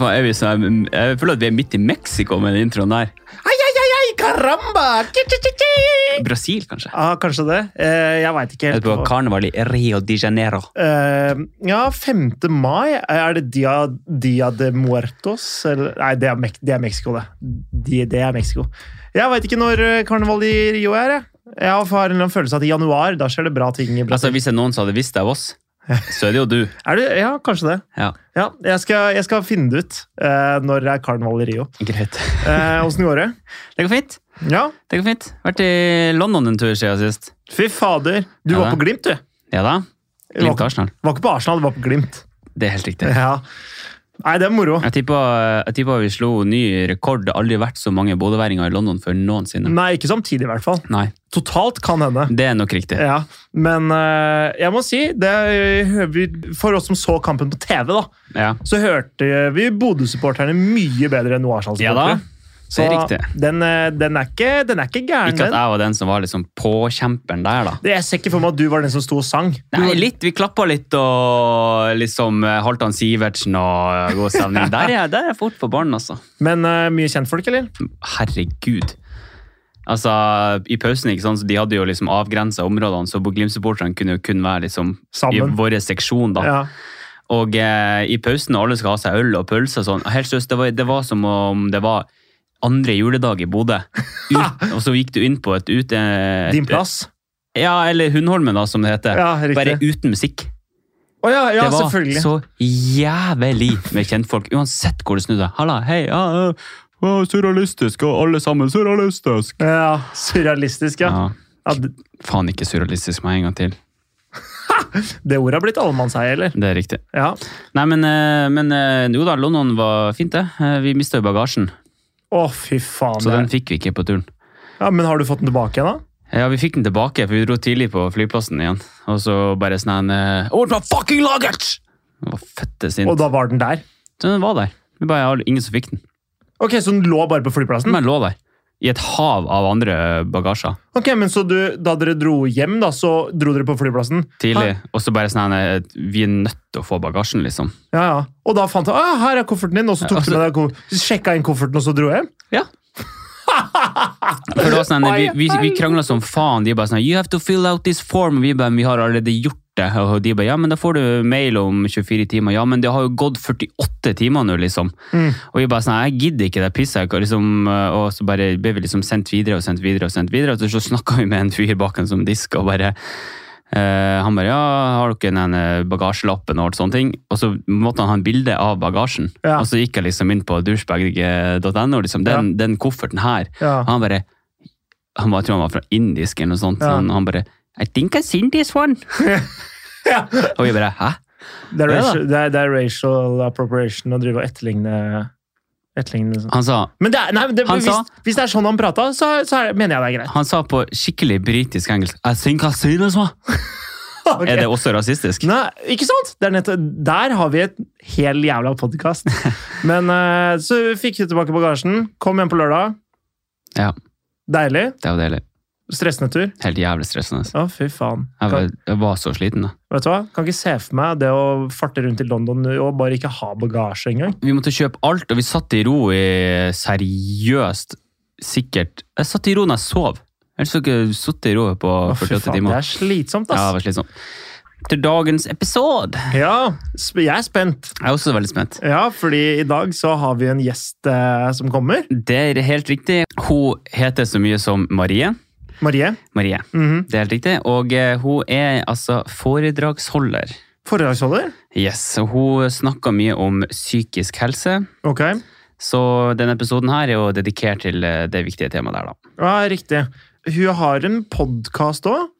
Faen, vi så, jeg føler at vi er midt i Mexico med den introen der. Ai, ai, ai, ai, caramba! Brasil, kanskje? Ja, kanskje det. Eh, jeg veit ikke helt. Jeg på karneval i Rio de Janeiro. Eh, ja, 5. mai. Er det Dia, Dia de Muertos? Eller, nei, det er, Mek det er Mexico, det. De, det er Mexico. Jeg veit ikke når eh, karneval i Rio er. Jeg, jeg har en følelse av at i januar da skjer det bra ting Altså, Hvis noen som hadde visst det av oss, så er det jo du. er det, ja, kanskje det. Ja, Ja, jeg skal, jeg skal finne det ut uh, når det er karneval i Rio. greit. Åssen går det? Det går fint. Ja, Det går fint. Vært i London en tur siden sist. fy fader. Du Ja, var på Glimt, du. Ja da. Glimt var, Arsenal. var ikke på Arsenal, du var på Glimt. Det er helt riktig. Ja. Nei, det er moro. Jeg tipper, vi slo ny rekord. Det har aldri vært så mange bodøværinger i London før noensinne. Nei, ikke samtidig, i hvert fall. Nei, Totalt kan hende. det er nok riktig. Ja, Men uh, jeg må si, det, vi- for oss som så kampen på TV, da, Ja, så hørte vi Bodø-supporterne mye bedre enn noe ja da. Arsenal-supportere. Det er riktig. Den, eh, den, er ikke, den er ikke gæren, Ikke at jeg var den som var liksom påkjemperen der, da. Det- Jeg ser ikke for meg at du var den som sto og sang. Nei, litt. Vi klappa litt og liksom eh, Halvdan Sivertsen og god stemning. Der er jeg, der er jeg fort på ballen, altså. Men uh, mye kjentfolk, eller? Herregud. Altså, I pausen ikke sant, så de hadde jo liksom avgrensa områdene, så Glimt-supporterne kunne jo kun være liksom i vår seksjon. da. Ja. Og eh, i pausen når alle skal ha seg øl og pølse og sånn, helt seriøst, det, det var som om det var andre juledag i Bodø. Ut, og så gikk du inn på et ute... Din plass? Ja, eller Hundholmen, da, som det heter. Ja, Bare uten musikk. Å ja, ja, det var så jævlig med kjentfolk, uansett hvor det snudde. Halla, hei, ja, ja, surrealistisk, og alle sammen surrealistisk. Ja, Surrealistisk, ja. faen ikke surrealistisk meg en gang til. Det ordet har blitt allemannseie, eller? Det er riktig. Ja. Nei, men, eh, men eh, jo da, London var fint, det. Eh, Vi mista jo bagasjen, Å, fy faen. så den fikk vi ikke på turen. Ja, Men har du fått den tilbake igjen, da? Ja, vi fikk den tilbake, for vi dro tidlig på flyplassen igjen. Og så bare sånn en Hold på fucking luggage! Den var fette sint. Og da var den der? Så den var der. Det bare ingen som fikk den. Ok, Så den lå bare på flyplassen? Den lå der. I et hav av andre bagasjer. Ok, Men så du, da dere dro hjem, da, så dro dere på flyplassen? Tidlig. Og så bare sånn at Vi er nødt til å få bagasjen, liksom. Ja, ja. Og da fant du ah, her er kofferten din, og så tok Ja, altså- du med deg sjekka inn kofferten, og så dro hjem? Ja. For det var sånn, vi, vi, vi krangla som faen. De bare sånn You have to fill out this form. Vi bare, vi har allerede gjort det. Og de bare Ja, men da får du mail om 24 timer. Ja, men det har jo gått 48 timer nå, liksom. Mm. Og vi bare sånn Jeg gidder ikke, det pisser jeg Liksom, og så bare ble vi liksom sendt videre og sendt videre og sendt videre. Og så snakka vi med en fyr bak en som diska, og bare eh, han bare ja, har dere den eh, bagasjelappen og alt sånne ting? Og så måtte han ha en bilde av bagasjen. Ja. Og så gikk jeg liksom inn på douchebag.no. Liksom, den, den kofferten her. Ja. Han bare han var, Jeg tror han var fra indisk eller noe sånt. Ja. Så han, han bare I think I've seen this one. Og vi bare Hæ? Det er, racial, det, er, det er racial appropriation å drive og etterligne etterligne sånn. Han sa, Men det nei, det, Han hvis, sa- hvis det er sånn han prata, så, så er, mener jeg det er greit. han sa på skikkelig britisk engelsk I think I see this one. okay. Er det også rasistisk? Nei, ikke sant? Nettopp, der har vi et hel jævla podkast. Men eh, så fikk vi tilbake bagasjen. Kom hjem på lørdag. Ja, Deilig. det var deilig. Stressende tur. Helt jævlig stressende. Å, fy faen. Jeg var, jeg var så sliten. da. vet du hva? Kan ikke se for meg det å farte rundt i London og bare ikke ha bagasje engang. Vi måtte kjøpe alt, og vi satt i ro i seriøst sikkert Jeg satt i ro når jeg sov. Ellers hadde jeg ikke sittet i ro på Å, fy 48 faen, det er slitsomt, ass. Ja, det var slitsomt. Til dagens episode. Ja, jeg er spent. Jeg er også veldig spent. Ja, fordi i dag så har vi en gjest eh, som kommer. Det er helt riktig. Hun heter så mye som Marie. Marie. Marie. Mhm. Det er helt riktig. Og eh, hun er altså foredragsholder. Foredragsholder. Yes, og Hun snakker mye om psykisk helse. Ok. Så denne episoden her er jo dedikert til eh, det viktige temaet der, da. Ja, riktig. Hun har en podkast òg.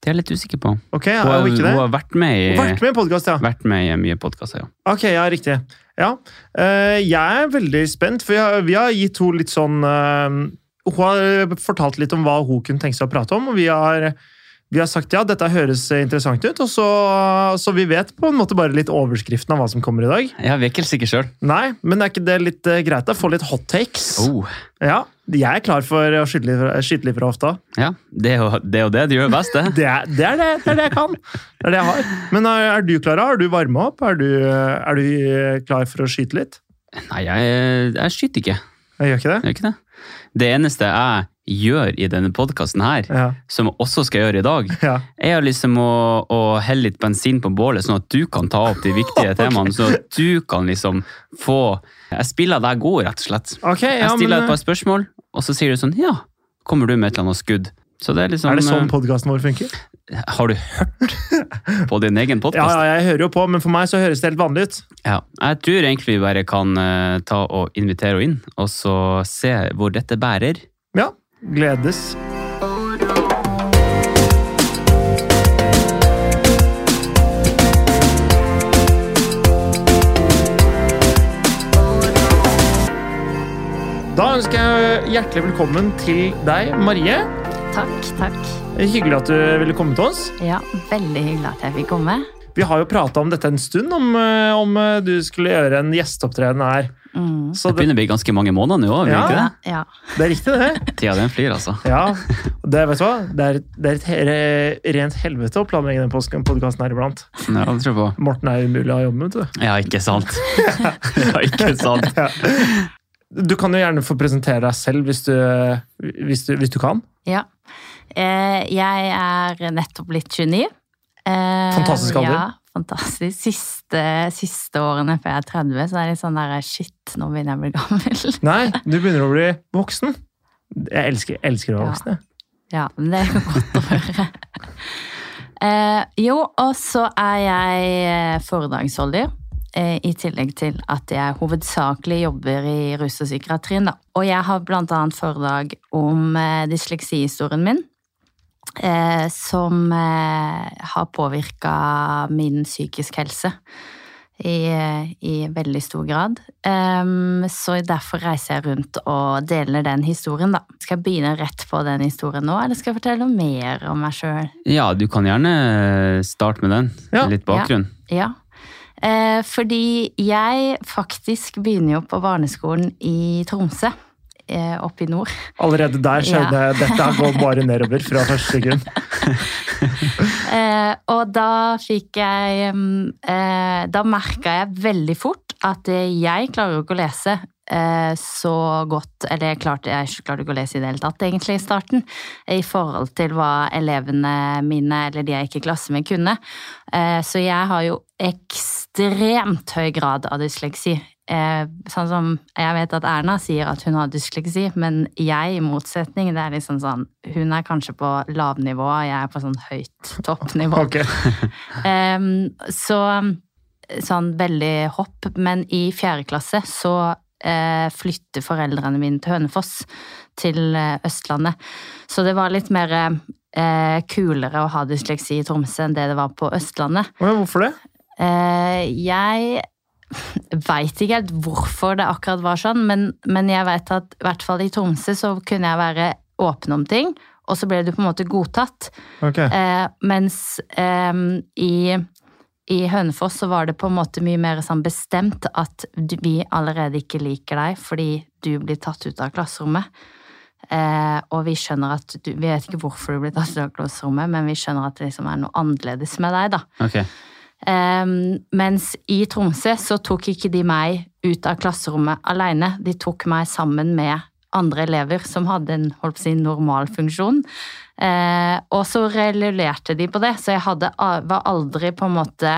Det er jeg litt usikker på. Ok, Hun har, og ikke det? hun har vært med i, Hun vært med i podcast, ja. vært med i mye podkaster, ja. Ok, ja, riktig. Ja. Eh, jeg er veldig spent, for vi har, vi har gitt henne litt sånn Hun har fortalt litt om hva hun kunne tenke seg å prate om, og vi har, vi har sagt ja, dette høres interessant ut, og så, så vi vet på en måte bare litt overskriften av hva som kommer i dag. Ja, Vi er ikke helt sikre sjøl. Nei, men er ikke det litt eh, greit? da? Få litt hot takes? Oh. Ja, Jeg er klar for å skyte litt, fra- hofta. Ja, det er jo det, det du gjør best, det. Det er det, er det, det, er det jeg kan. Det er det jeg har. Men er, er du klar? Har du varma opp? Er du, er du klar for å skyte litt? Nei, jeg, jeg skyter ikke. Jeg gjør ikke det? Jeg gjør ikke det. Det eneste jeg gjør i denne podkasten her, Ja. som jeg også skal gjøre i dag, ja. er liksom å, å helle litt bensin på bålet, sånn at du kan ta opp de viktige temaene. Sånn at du kan liksom få Jeg spiller deg god, rett og slett. Ok, Jeg stiller men, et par spørsmål, og så sier du sånn Ja, kommer du med et eller annet skudd? Så det er liksom Er det sånn eh, podkasten vår funker? Har du hørt på din egen Ja, podkast? ja, jeg hører jo på, men for meg så høres det helt vanlig ut. Ja, jeg tror egentlig vi bare kan uh, ta og invitere henne inn, og så se hvor dette bærer. Ja, gledes. Da ønsker jeg hjertelig velkommen til deg, Marie. Takk, takk. Hyggelig at du ville komme til oss. Ja, veldig hyggelig at jeg fikk komme. Vi har jo prata om dette en stund, om, eh, om eh, du skulle gjøre en gjesteopptreden her. Mm. Så Det begynner å bli ganske mange måneder nå, Ja. ja. ikke det? Ja. det er riktig, det. Tida den flyr, altså. Ja, det, vet du hva? Det er, det er et rent helvete å planlegge den podkasten her iblant. Ja, det tror jeg på. Morten er umulig å ha jobb med, vet du. Ja, ikke sant. ja, ikke sant. Du kan jo gjerne få presentere deg selv hvis du, hvis du, hvis du kan. ja. Eh, jeg er nettopp blitt 29. Eh, Fantastisk alder. Ja, fantastisk. Siste, siste årene før jeg er 30, så er det litt sånn der shit, nå begynner jeg å bli gammel. Nei, du begynner å bli voksen. Jeg elsker, elsker å være voksen. jeg. Ja, men det er godt å høre. Eh, jo, og så er jeg eh, foredragsholder. Eh, I tillegg til at jeg hovedsakelig jobber i rus og psykiatrien. Da. Og jeg har blant annet foredrag om eh, dysleksihistorien min. Eh, som har påvirka min psykisk helse i, i veldig stor grad. Um, så derfor reiser jeg rundt og deler den historien, da. Skal jeg begynne rett på den historien nå, eller skal jeg fortelle noe mer om meg sjøl? Ja, du kan gjerne starte med den. Ja. Litt bakgrunn. Ja. Eh, fordi jeg faktisk begynner jo på barneskolen i Tromsø. Eh, oppe i nord. Allerede der skjønner jeg dette går bare nedover fra første sekund. Eh, og da fikk jeg mm, eh, Da merka jeg veldig fort at jeg klarer jo ikke å lese så godt Eller jeg klarte, jeg klarte ikke å lese i det hele tatt, egentlig, i starten. I forhold til hva elevene mine, eller de jeg gikk i klasse med, kunne. Eh, så jeg har jo ekstremt høy grad av dysleksi. Eh, sånn som Jeg vet at Erna sier at hun har dysleksi, men jeg i motsetning, det er liksom sånn Hun er kanskje på lavnivå, jeg er på sånn høyt toppnivå. Okay. Så sånn veldig hopp, men i fjerde klasse så eh, flytter foreldrene mine til Hønefoss, til eh, Østlandet. Så det var litt mer eh, kulere å ha dysleksi i Tromsø enn det det var på Østlandet. Men hvorfor det? Eh, jeg veit ikke helt hvorfor det akkurat var sånn, men, men jeg veit at i hvert fall i Tromsø så kunne jeg være åpen om ting, og så ble du på en måte godtatt. Okay. Eh, mens em, i, i Hønefoss så var det på en måte mye mer sånn bestemt at vi allerede ikke liker deg fordi du blir tatt ut av klasserommet. Eh, og vi skjønner at du, Vi vet ikke hvorfor du blir tatt ut av klasserommet, men vi skjønner at det liksom er noe annerledes med deg, da. Okay. Eh, mens i Tromsø så tok ikke de meg ut av klasserommet alene. De tok meg sammen med andre elever som hadde en holdt på å si, normal funksjon. Eh, og så regulerte de på det, så jeg hadde, var aldri på en måte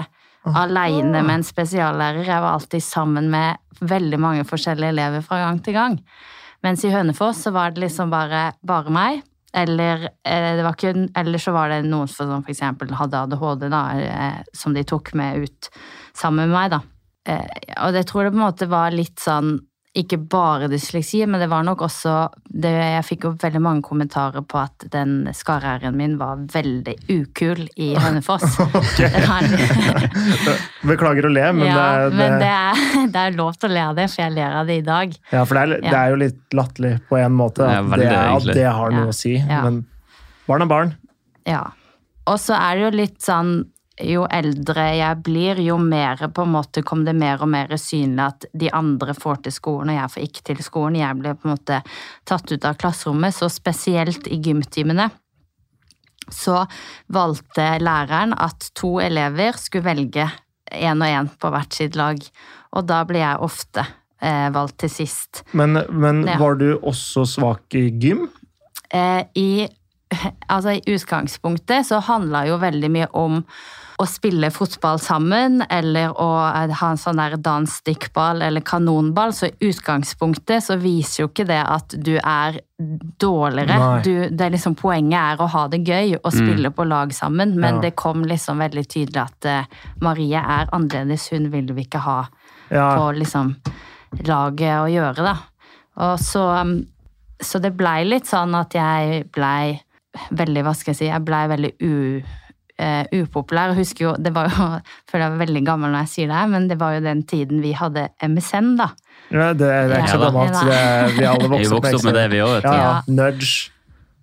aleine med en spesiallærer. Jeg var alltid sammen med veldig mange forskjellige elever fra gang til gang. Mens i Hønefoss så var det liksom bare, bare meg. Eller, eh, det var ikke, eller så var det noen som for eksempel hadde ADHD, da, eh, som de tok med ut sammen med meg. da. Eh, og jeg tror det på en måte var litt sånn ikke bare dysleksi, men det var nok også det, Jeg fikk jo veldig mange kommentarer på at den skarre-r-en min var veldig ukul i Hønefoss. Beklager å le, men, ja, det, det, men det, er, det er lov til å le av det, for jeg ler av det i dag. ja, for det er, det Ja. er jo litt latterlig på en måte. At det, er, at det har noe Ja. å si. Ja. Men barn er barn. Ja. Og så er det jo litt sånn jo eldre jeg blir, jo mer på en måte kom det mer og mer synlig at de andre får til skolen, og jeg får ikke til skolen. Jeg ble på en måte tatt ut av klasserommet, så spesielt i gymtimene så valgte læreren at to elever skulle velge én og én på hvert sitt lag. Og da ble jeg ofte eh, valgt til sist. Men, men Ja. var du også svak i gym? Eh, I, altså, I utgangspunktet så handla jo veldig mye om å spille fotball sammen, eller å eh, ha en sånn der dansstikkball eller kanonball. Så i utgangspunktet så viser jo ikke det at du er dårligere. Du, det er liksom Poenget er å ha det gøy og spille på lag sammen, men Ja. det kom liksom veldig tydelig at uh, Marie er annerledes, hun vil vi ikke ha Ja. på liksom laget å gjøre, da. Og så, um, så det blei litt sånn at jeg blei veldig, hva skal jeg si, jeg blei veldig u, eh, upopulær. Jeg husker jo, det var jo, jeg føler jeg er veldig gammel når jeg sier det her, men det var jo den tiden vi hadde MSN, da. Ja, det, det er ikke så Ja. gammelt. så Det, vi alle Vi vokste vokste opp med det, vi òg. Ja, ja. Ja. Nudge.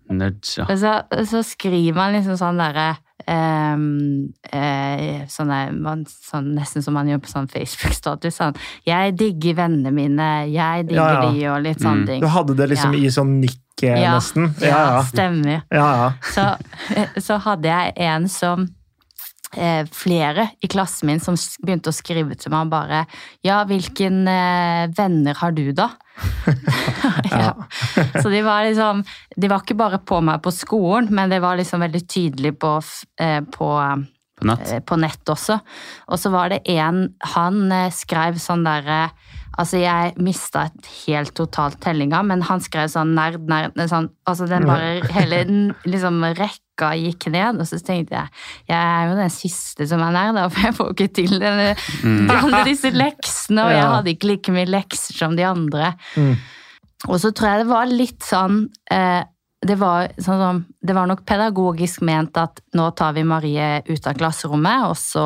Nudge, ja. Og så, så skriver man liksom sånn derre eh, sånne, man, sånn, Nesten som man gjør på sånn Facebook-status. Sånn 'Jeg digger vennene mine', 'jeg digger Ja, ja. de', og litt sånne Mm. ting. Du hadde det liksom Ja. i sånn nikk, eh, Ja, nesten. Ja, stemmer. ja, ja. Så, så hadde jeg en som eh, Flere i klassen min som begynte å skrive til meg bare Ja, hvilken eh, venner har du, da? ja. Så de var liksom De var ikke bare på meg på skolen, men det var liksom veldig tydelig på, eh, på På nett. eh, på nett også. Og så var det en Han eh, skrev sånn derre Altså, jeg mista helt totalt tellinga, men han skrev sånn nerd, nerd sånn, Altså, den bare Hele den liksom rekka gikk ned, og så tenkte jeg Jeg er jo den siste som er nerd, for jeg får ikke til denne, de alle disse leksene, og jeg hadde ikke like mye lekser som de andre. Mm. Og så tror jeg det var litt sånn eh, det, var, sånn som, det var nok pedagogisk ment at nå tar vi Marie ut av klasserommet, og så,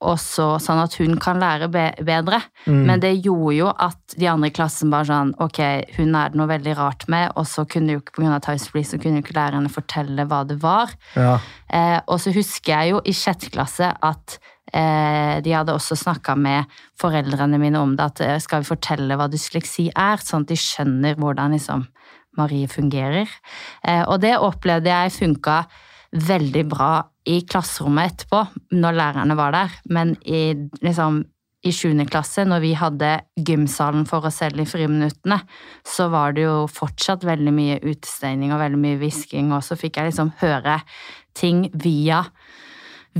og så sånn at hun kan lære be, bedre. Mm. Men det gjorde jo at de andre i klassen bare sånn Ok, hun er det noe veldig rart med, og så kunne jo ikke pga. så kunne jo ikke lærerne fortelle hva det var. ja. Eh, og så husker jeg jo i sjette klasse at eh, de hadde også snakka med foreldrene mine om det, at eh, skal vi fortelle hva dysleksi er, sånn at de skjønner hvordan liksom Marie fungerer. Eh, og det opplevde jeg funka veldig bra i klasserommet etterpå, når lærerne var der, men i liksom i 7. klasse, når vi hadde gymsalen for oss selv i friminuttene, så var det jo fortsatt veldig mye utestengning og veldig mye hvisking, og så fikk jeg liksom høre ting via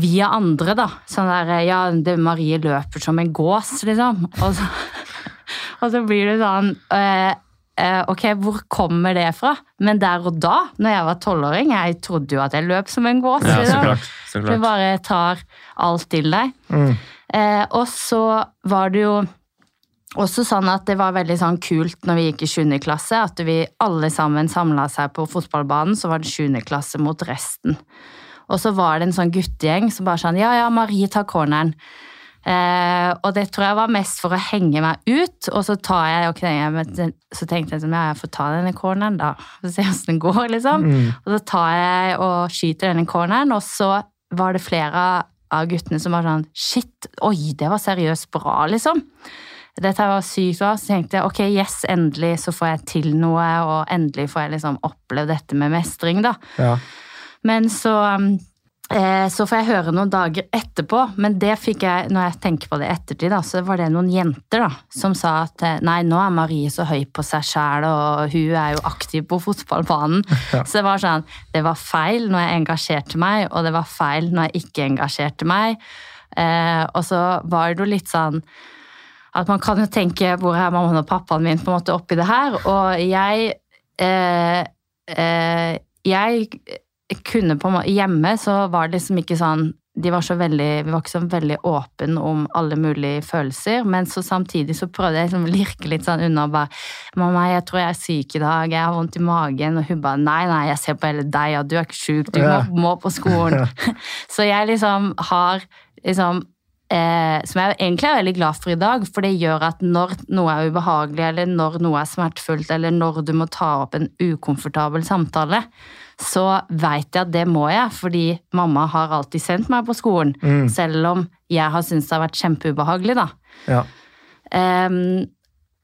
via andre, da. Sånn der Ja, det, Marie løper som en gås, liksom. Og så, og så blir det sånn eh, Ok, hvor kommer det fra? Men der og da, når jeg var tolvåring, jeg trodde jo at jeg løp som en gås. Ja, så liksom. klart. Så Du bare tar alt til deg. Mm. Eh, og så var det jo også sånn at det var veldig sånn kult når vi gikk i 7. klasse, at vi alle sammen samla seg på fotballbanen, så var det 7. klasse mot resten. Og så var det en sånn guttegjeng som bare sånn Ja, ja, Marie tar corneren. Eh, og det tror jeg var mest for å henge meg ut, og så tar jeg okay, jeg Så tenkte jeg sånn, ja, jeg får ta denne corneren, da. Og se åssen det går, liksom. Mm. Og så tar jeg og skyter denne corneren, og så var det flere av guttene som var sånn Shit, oi, det var seriøst bra, liksom. Dette var sykt bra. Så tenkte jeg ok, yes, endelig så får jeg til noe, og endelig får jeg liksom oppleve dette med mestring, da. Ja. Men så um, så får jeg høre noen dager etterpå, men det fikk jeg, når jeg tenker på det i ettertid, da, så var det noen jenter da, som sa at eh, nei, nå er Marie så høy på seg sjæl, og hun er jo aktiv på fotballbanen. Ja. Så det var sånn, det var feil når jeg engasjerte meg, og det var feil når jeg ikke engasjerte meg. Eh, og så var det jo litt sånn at man kan jo tenke hvor er mammaen og pappaen min på en måte oppi det her, og jeg eh, eh, jeg kunne på en måte Hjemme så var det liksom ikke sånn de var så veldig, Vi var ikke så veldig åpne om alle mulige følelser, men så samtidig så prøvde jeg liksom å lirke litt sånn unna og bare 'Mamma, jeg tror jeg er syk i dag, jeg har vondt i magen.' Og hun bare 'Nei, nei, jeg ser på hele deg, og du er ikke syk, du må, må på skolen'. så jeg liksom har liksom eh, som jeg egentlig er veldig glad for i dag, for det gjør at når noe er ubehagelig, eller når noe er smertefullt, eller når du må ta opp en ukomfortabel samtale, så veit jeg at det må jeg, fordi mamma har alltid sendt meg på skolen, Mm. selv om jeg har syntes det har vært kjempeubehagelig, da. Ja. Um,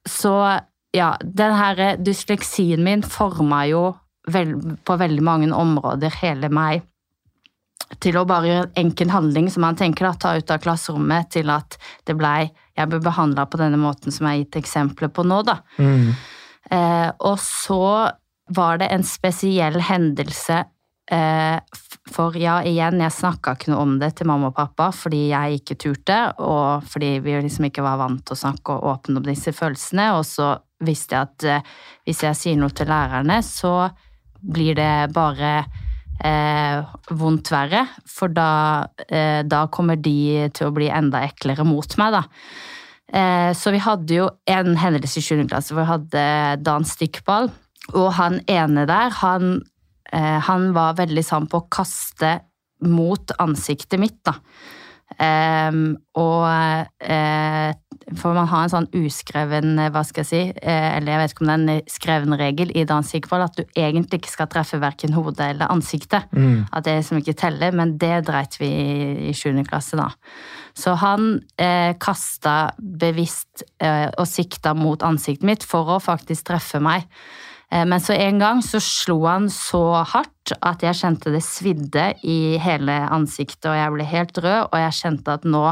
så ja, den her dysleksien min forma jo vel, på veldig mange områder hele meg til å bare gjøre en enkel handling som man tenker da, ta ut av klasserommet, til at det blei Jeg ble behandla på denne måten som jeg har gitt eksempler på nå, da. Mm. Eh, og så var det en spesiell hendelse eh, For ja, igjen, jeg snakka ikke noe om det til mamma og pappa fordi jeg ikke turte, og fordi vi liksom ikke var vant til å snakke og åpne om disse følelsene. Og så visste jeg at eh, hvis jeg sier noe til lærerne, så blir det bare eh, vondt verre. For da, eh, da kommer de til å bli enda eklere mot meg, da. Eh, så vi hadde jo en hendelse i 7. klasse hvor vi hadde dans stikkball. Og han ene der, han, eh, han var veldig sann på å kaste mot ansiktet mitt, da. Ehm, og eh, For man har en sånn uskreven, eh, hva skal jeg si, eh, eller jeg vet ikke om det er en skreven regel i dansk stikkball, at du egentlig ikke skal treffe verken hodet eller ansiktet. Mm. At det liksom ikke teller, men det dreit vi i 7. klasse, da. Så han eh, kasta bevisst eh, og sikta mot ansiktet mitt for å faktisk treffe meg. Eh, men så en gang så slo han så hardt at jeg kjente det svidde i hele ansiktet, og jeg ble helt rød, og jeg kjente at nå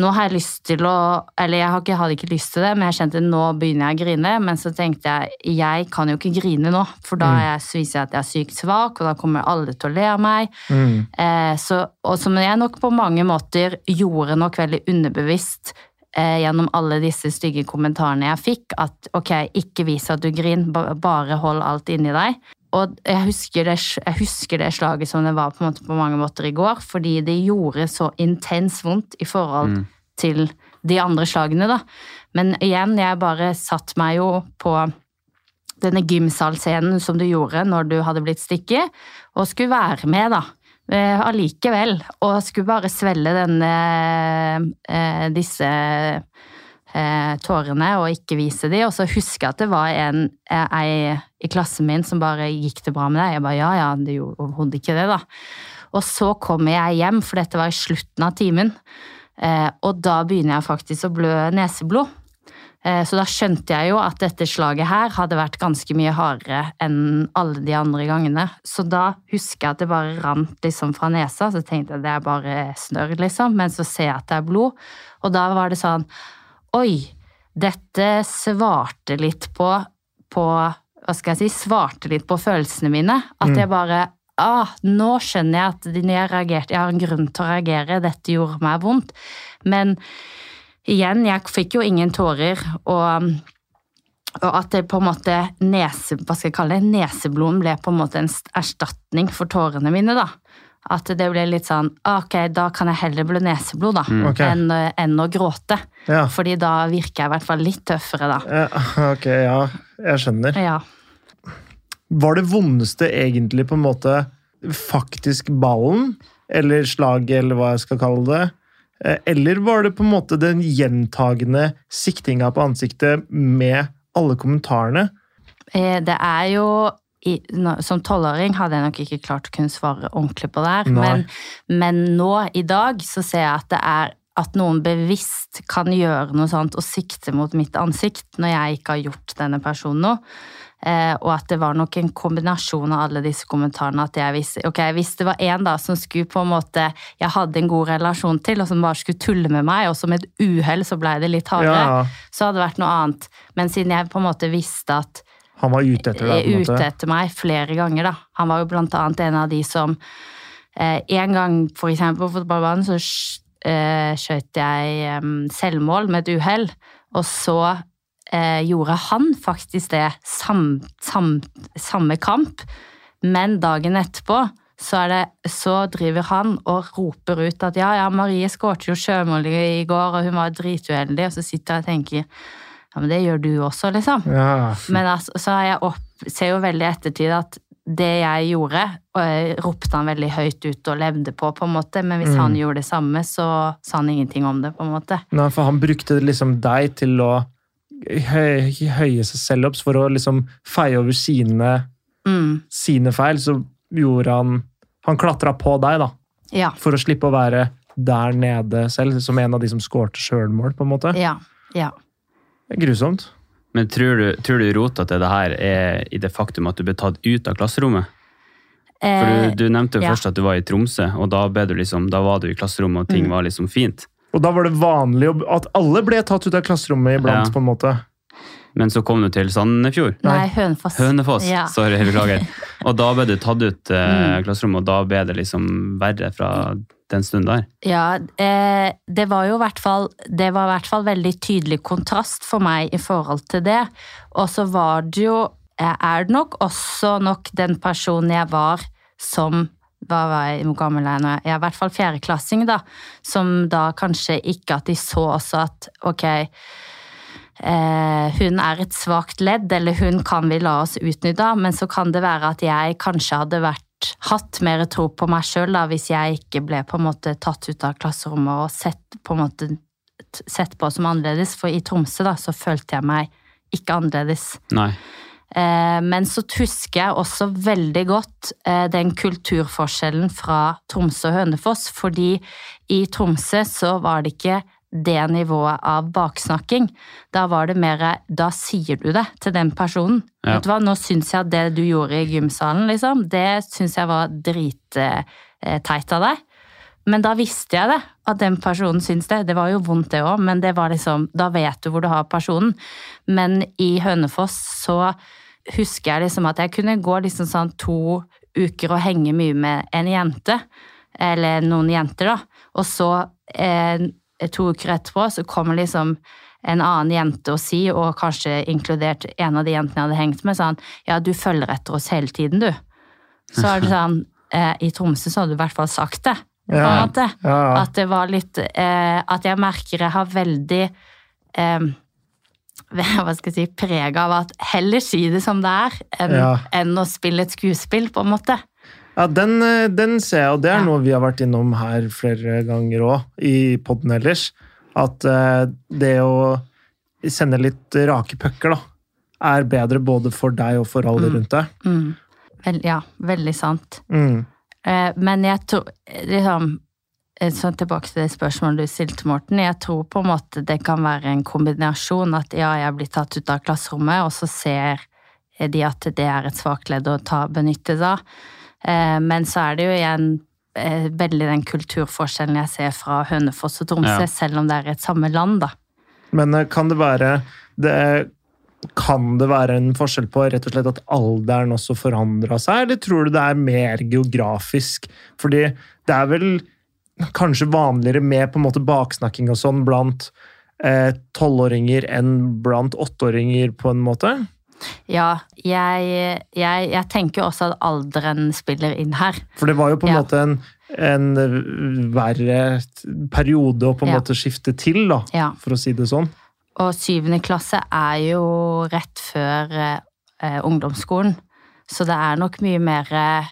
nå har jeg lyst til å Eller jeg ikke- hadde ikke lyst til det, men jeg kjente nå begynner jeg å grine. Men så tenkte jeg jeg kan jo ikke grine nå, for da er jeg, viser jeg at jeg er sykt svak, og da kommer alle til å le av meg. Mm. Eh, så, og som jeg nok på mange måter gjorde nok veldig underbevisst eh, gjennom alle disse stygge kommentarene jeg fikk, at ok, ikke vis at du griner, bare hold alt inni deg. Og jeg husker, det, jeg husker det slaget som det var på, på mange måter i går, fordi det gjorde så intens vondt i forhold Mm. til de andre slagene, da. Men igjen, jeg bare satt meg jo på denne gymsalscenen som du gjorde når du hadde blitt stikket, og skulle være med, da. Eh, Allikevel. Og skulle bare svelle denne eh, disse eh, tårene og ikke vise de. Og så husker jeg at det var en eh, ei i klassen min som bare gikk det bra med deg? Jeg bare ja, ja, det gjorde overhodet ikke det, da. Og så kommer jeg hjem, for dette var i slutten av timen. Eh, og da begynner jeg faktisk å blø neseblod. Eh, Så da skjønte jeg jo at dette slaget her hadde vært ganske mye hardere enn alle de andre gangene. Så da husker jeg at det bare rant liksom fra nesa, så tenkte jeg det er bare snørr, liksom. Men så ser jeg at det er blod, og da var det sånn Oi, dette svarte litt på, på Hva skal jeg si? Svarte litt på følelsene mine. At jeg bare Ah, nå skjønner jeg at jeg reagerte, jeg har en grunn til å reagere, dette gjorde meg vondt. Men igjen, jeg fikk jo ingen tårer, og, og at det på en måte nese, hva skal jeg kalle det, neseblom ble på en måte en erstatning for tårene mine, da. At det ble litt sånn ah, Ok, da kan jeg heller blø neseblod, da, Ok. enn, enn å gråte. Ja. Fordi da virker jeg i hvert fall litt tøffere, da. Ja, Ok, ja. Jeg skjønner. Ja. Var det vondeste egentlig på en måte faktisk ballen? Eller slaget, eller hva jeg skal kalle det? Eh, Eller var det på en måte den gjentagende siktinga på ansiktet med alle kommentarene? Eh, Det er jo i, nå- Som tolvåring hadde jeg nok ikke klart å kunne svare ordentlig på det her, men, men nå i dag så ser jeg at det er at noen bevisst kan gjøre noe sånt og sikte mot mitt ansikt når jeg ikke har gjort denne personen noe. Eh, og at det var nok en kombinasjon av alle disse kommentarene. at jeg visste, ok, Hvis det var en da som skulle på en måte jeg hadde en god relasjon til, og som bare skulle tulle med meg, og som et uhell så ble det litt hardere, Ja, så hadde det vært noe annet. Men siden jeg på en måte visste at han var ute etter deg, på en ute etter meg flere ganger, da. Han var jo blant annet en av de som eh, En gang, for eksempel på fotballbanen, så eh, skjøt jeg eh, selvmål med et uhell, og så eh, gjorde han faktisk det sam, sam, samme kamp, men dagen etterpå så, er det, så driver han og roper ut at ja, ja, Marie skåret jo sjømål i går, og hun var drituheldig, og så sitter jeg og tenker ja, men det gjør du også, liksom. Ja. Men altså, så har jeg opp, ser jo veldig i ettertid at det jeg gjorde, eh, ropte han veldig høyt ut og levde på, på en måte. Men hvis Mm. han gjorde det samme, så sa han ingenting om det, på en måte. Nei, for han brukte liksom deg til å høye, høye seg selv opp for å liksom feie over sine, Mm. sine feil. Så gjorde han Han klatra på deg, da, Ja. for å slippe å være der nede selv, som en av de som skårte sjølmål, på en måte. Ja. Ja. Det er grusomt. Men tror du, tror du rota til det her er i det faktum at du ble tatt ut av klasserommet? For Eh, du, du nevnte jo ja. først at du var i Tromsø, og da, ble du liksom, da var du i klasserommet og ting Mm. var liksom fint. Og da var det vanlig at alle ble tatt ut av klasserommet iblant, Ja. på en måte. Men så kom du til Sandefjord. nei, Hønefoss. Hønefoss, Ja. sorry, beklager. Og da ble du tatt ut eh, Mm. klasserommet, og da ble det liksom verre fra den stunden der. Ja, eh, det var jo i hvert fall Det var i hvert fall veldig tydelig kontrast for meg i forhold til det. Og så var det jo eh, Er det nok også nok den personen jeg var som hva var jeg, hvor gammel er jeg? Jeg er i hvert fall fjerdeklassing, da. Som da kanskje ikke at de så også at ok, eh, hun er et svakt ledd, eller hun kan vi la oss utnytte men så kan det være at jeg kanskje hadde vært hatt mer tro på meg sjøl hvis jeg ikke ble på en måte tatt ut av klasserommet og sett på en måte sett på som annerledes, for i Tromsø da, så følte jeg meg ikke annerledes. Nei. Eh, Men så husker jeg også veldig godt eh, den kulturforskjellen fra Tromsø og Hønefoss, fordi i Tromsø så var det ikke det nivået av baksnakking. Da var det mer Da sier du det til den personen. Ja. Vet du hva, nå syns jeg at det du gjorde i gymsalen, liksom, det syns jeg var dritteit av deg. Men da visste jeg det, at den personen syns det. Det var jo vondt, det òg, men det var liksom Da vet du hvor du har personen. Men i Hønefoss så husker jeg liksom at jeg kunne gå liksom sånn to uker og henge mye med en jente. Eller noen jenter, da. Og så, eh, to uker etterpå, så kommer liksom en annen jente og si, og kanskje inkludert en av de jentene jeg hadde hengt med, sånn Ja, du følger etter oss hele tiden, du. Så er det sånn eh, I Tromsø så hadde du i hvert fall sagt det. Ja. Ja, ja. At det var litt eh, At jeg merker jeg har veldig eh, Hva skal jeg si Preg av at heller si det som det er, enn enn å spille et skuespill, på en måte. Ja, den, eh, den ser jeg, og det er Ja. noe vi har vært innom her flere ganger òg, i poden ellers. At eh, det å sende litt rake pucker, da, er bedre både for deg og for alle Mm. rundt deg. Mm. Vel, ja, veldig sant. Mm. Eh, men jeg tror liksom Sånn tilbake til det spørsmålet du stilte, Morten. Jeg tror på en måte det kan være en kombinasjon at ja, jeg blir tatt ut av klasserommet, og så ser de at det er et svakt ledd å ta benytte seg av. Eh, men så er det jo igjen eh, veldig den kulturforskjellen jeg ser fra Hønefoss og Tromsø, Ja. selv om det er et samme land, da. Men eh, kan det være det, Kan det være en forskjell på rett og slett at alderen også forandra seg, eller tror du det er mer geografisk? Fordi det er vel kanskje vanligere med på en måte baksnakking og sånn blant eh, tolvåringer enn blant åtteåringer, på en måte? Ja, jeg, jeg, jeg tenker også at alderen spiller inn her. For det var jo på en Ja. måte en, en verre periode å på en Ja. måte skifte til, da, Ja. for å si det sånn. Og syvende klasse er jo rett før eh, ungdomsskolen, så det er nok mye mer eh,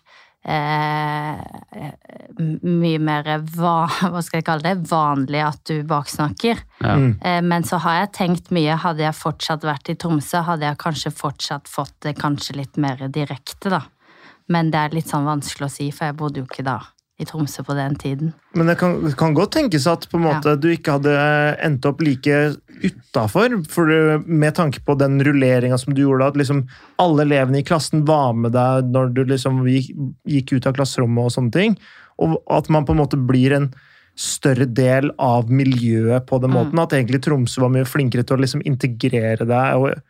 Mye mer va, hva skal jeg kalle det, vanlig at du baksnakker. Ja. Mm. Eh, men så har jeg tenkt mye. Hadde jeg fortsatt vært i Tromsø, hadde jeg kanskje fortsatt fått det kanskje litt mer direkte, da. Men det er litt sånn vanskelig å si, for jeg bodde jo ikke da i Tromsø på den tiden. Men det kan, kan godt tenkes at på en måte du ikke hadde endt opp like utafor, for med tanke på den rulleringa som du gjorde, at liksom alle elevene i klassen var med deg når du liksom gikk, gikk ut av klasserommet og sånne ting, og at man på en måte blir en større del av miljøet på den Mm. måten, at egentlig Tromsø var mye flinkere til å liksom integrere deg og,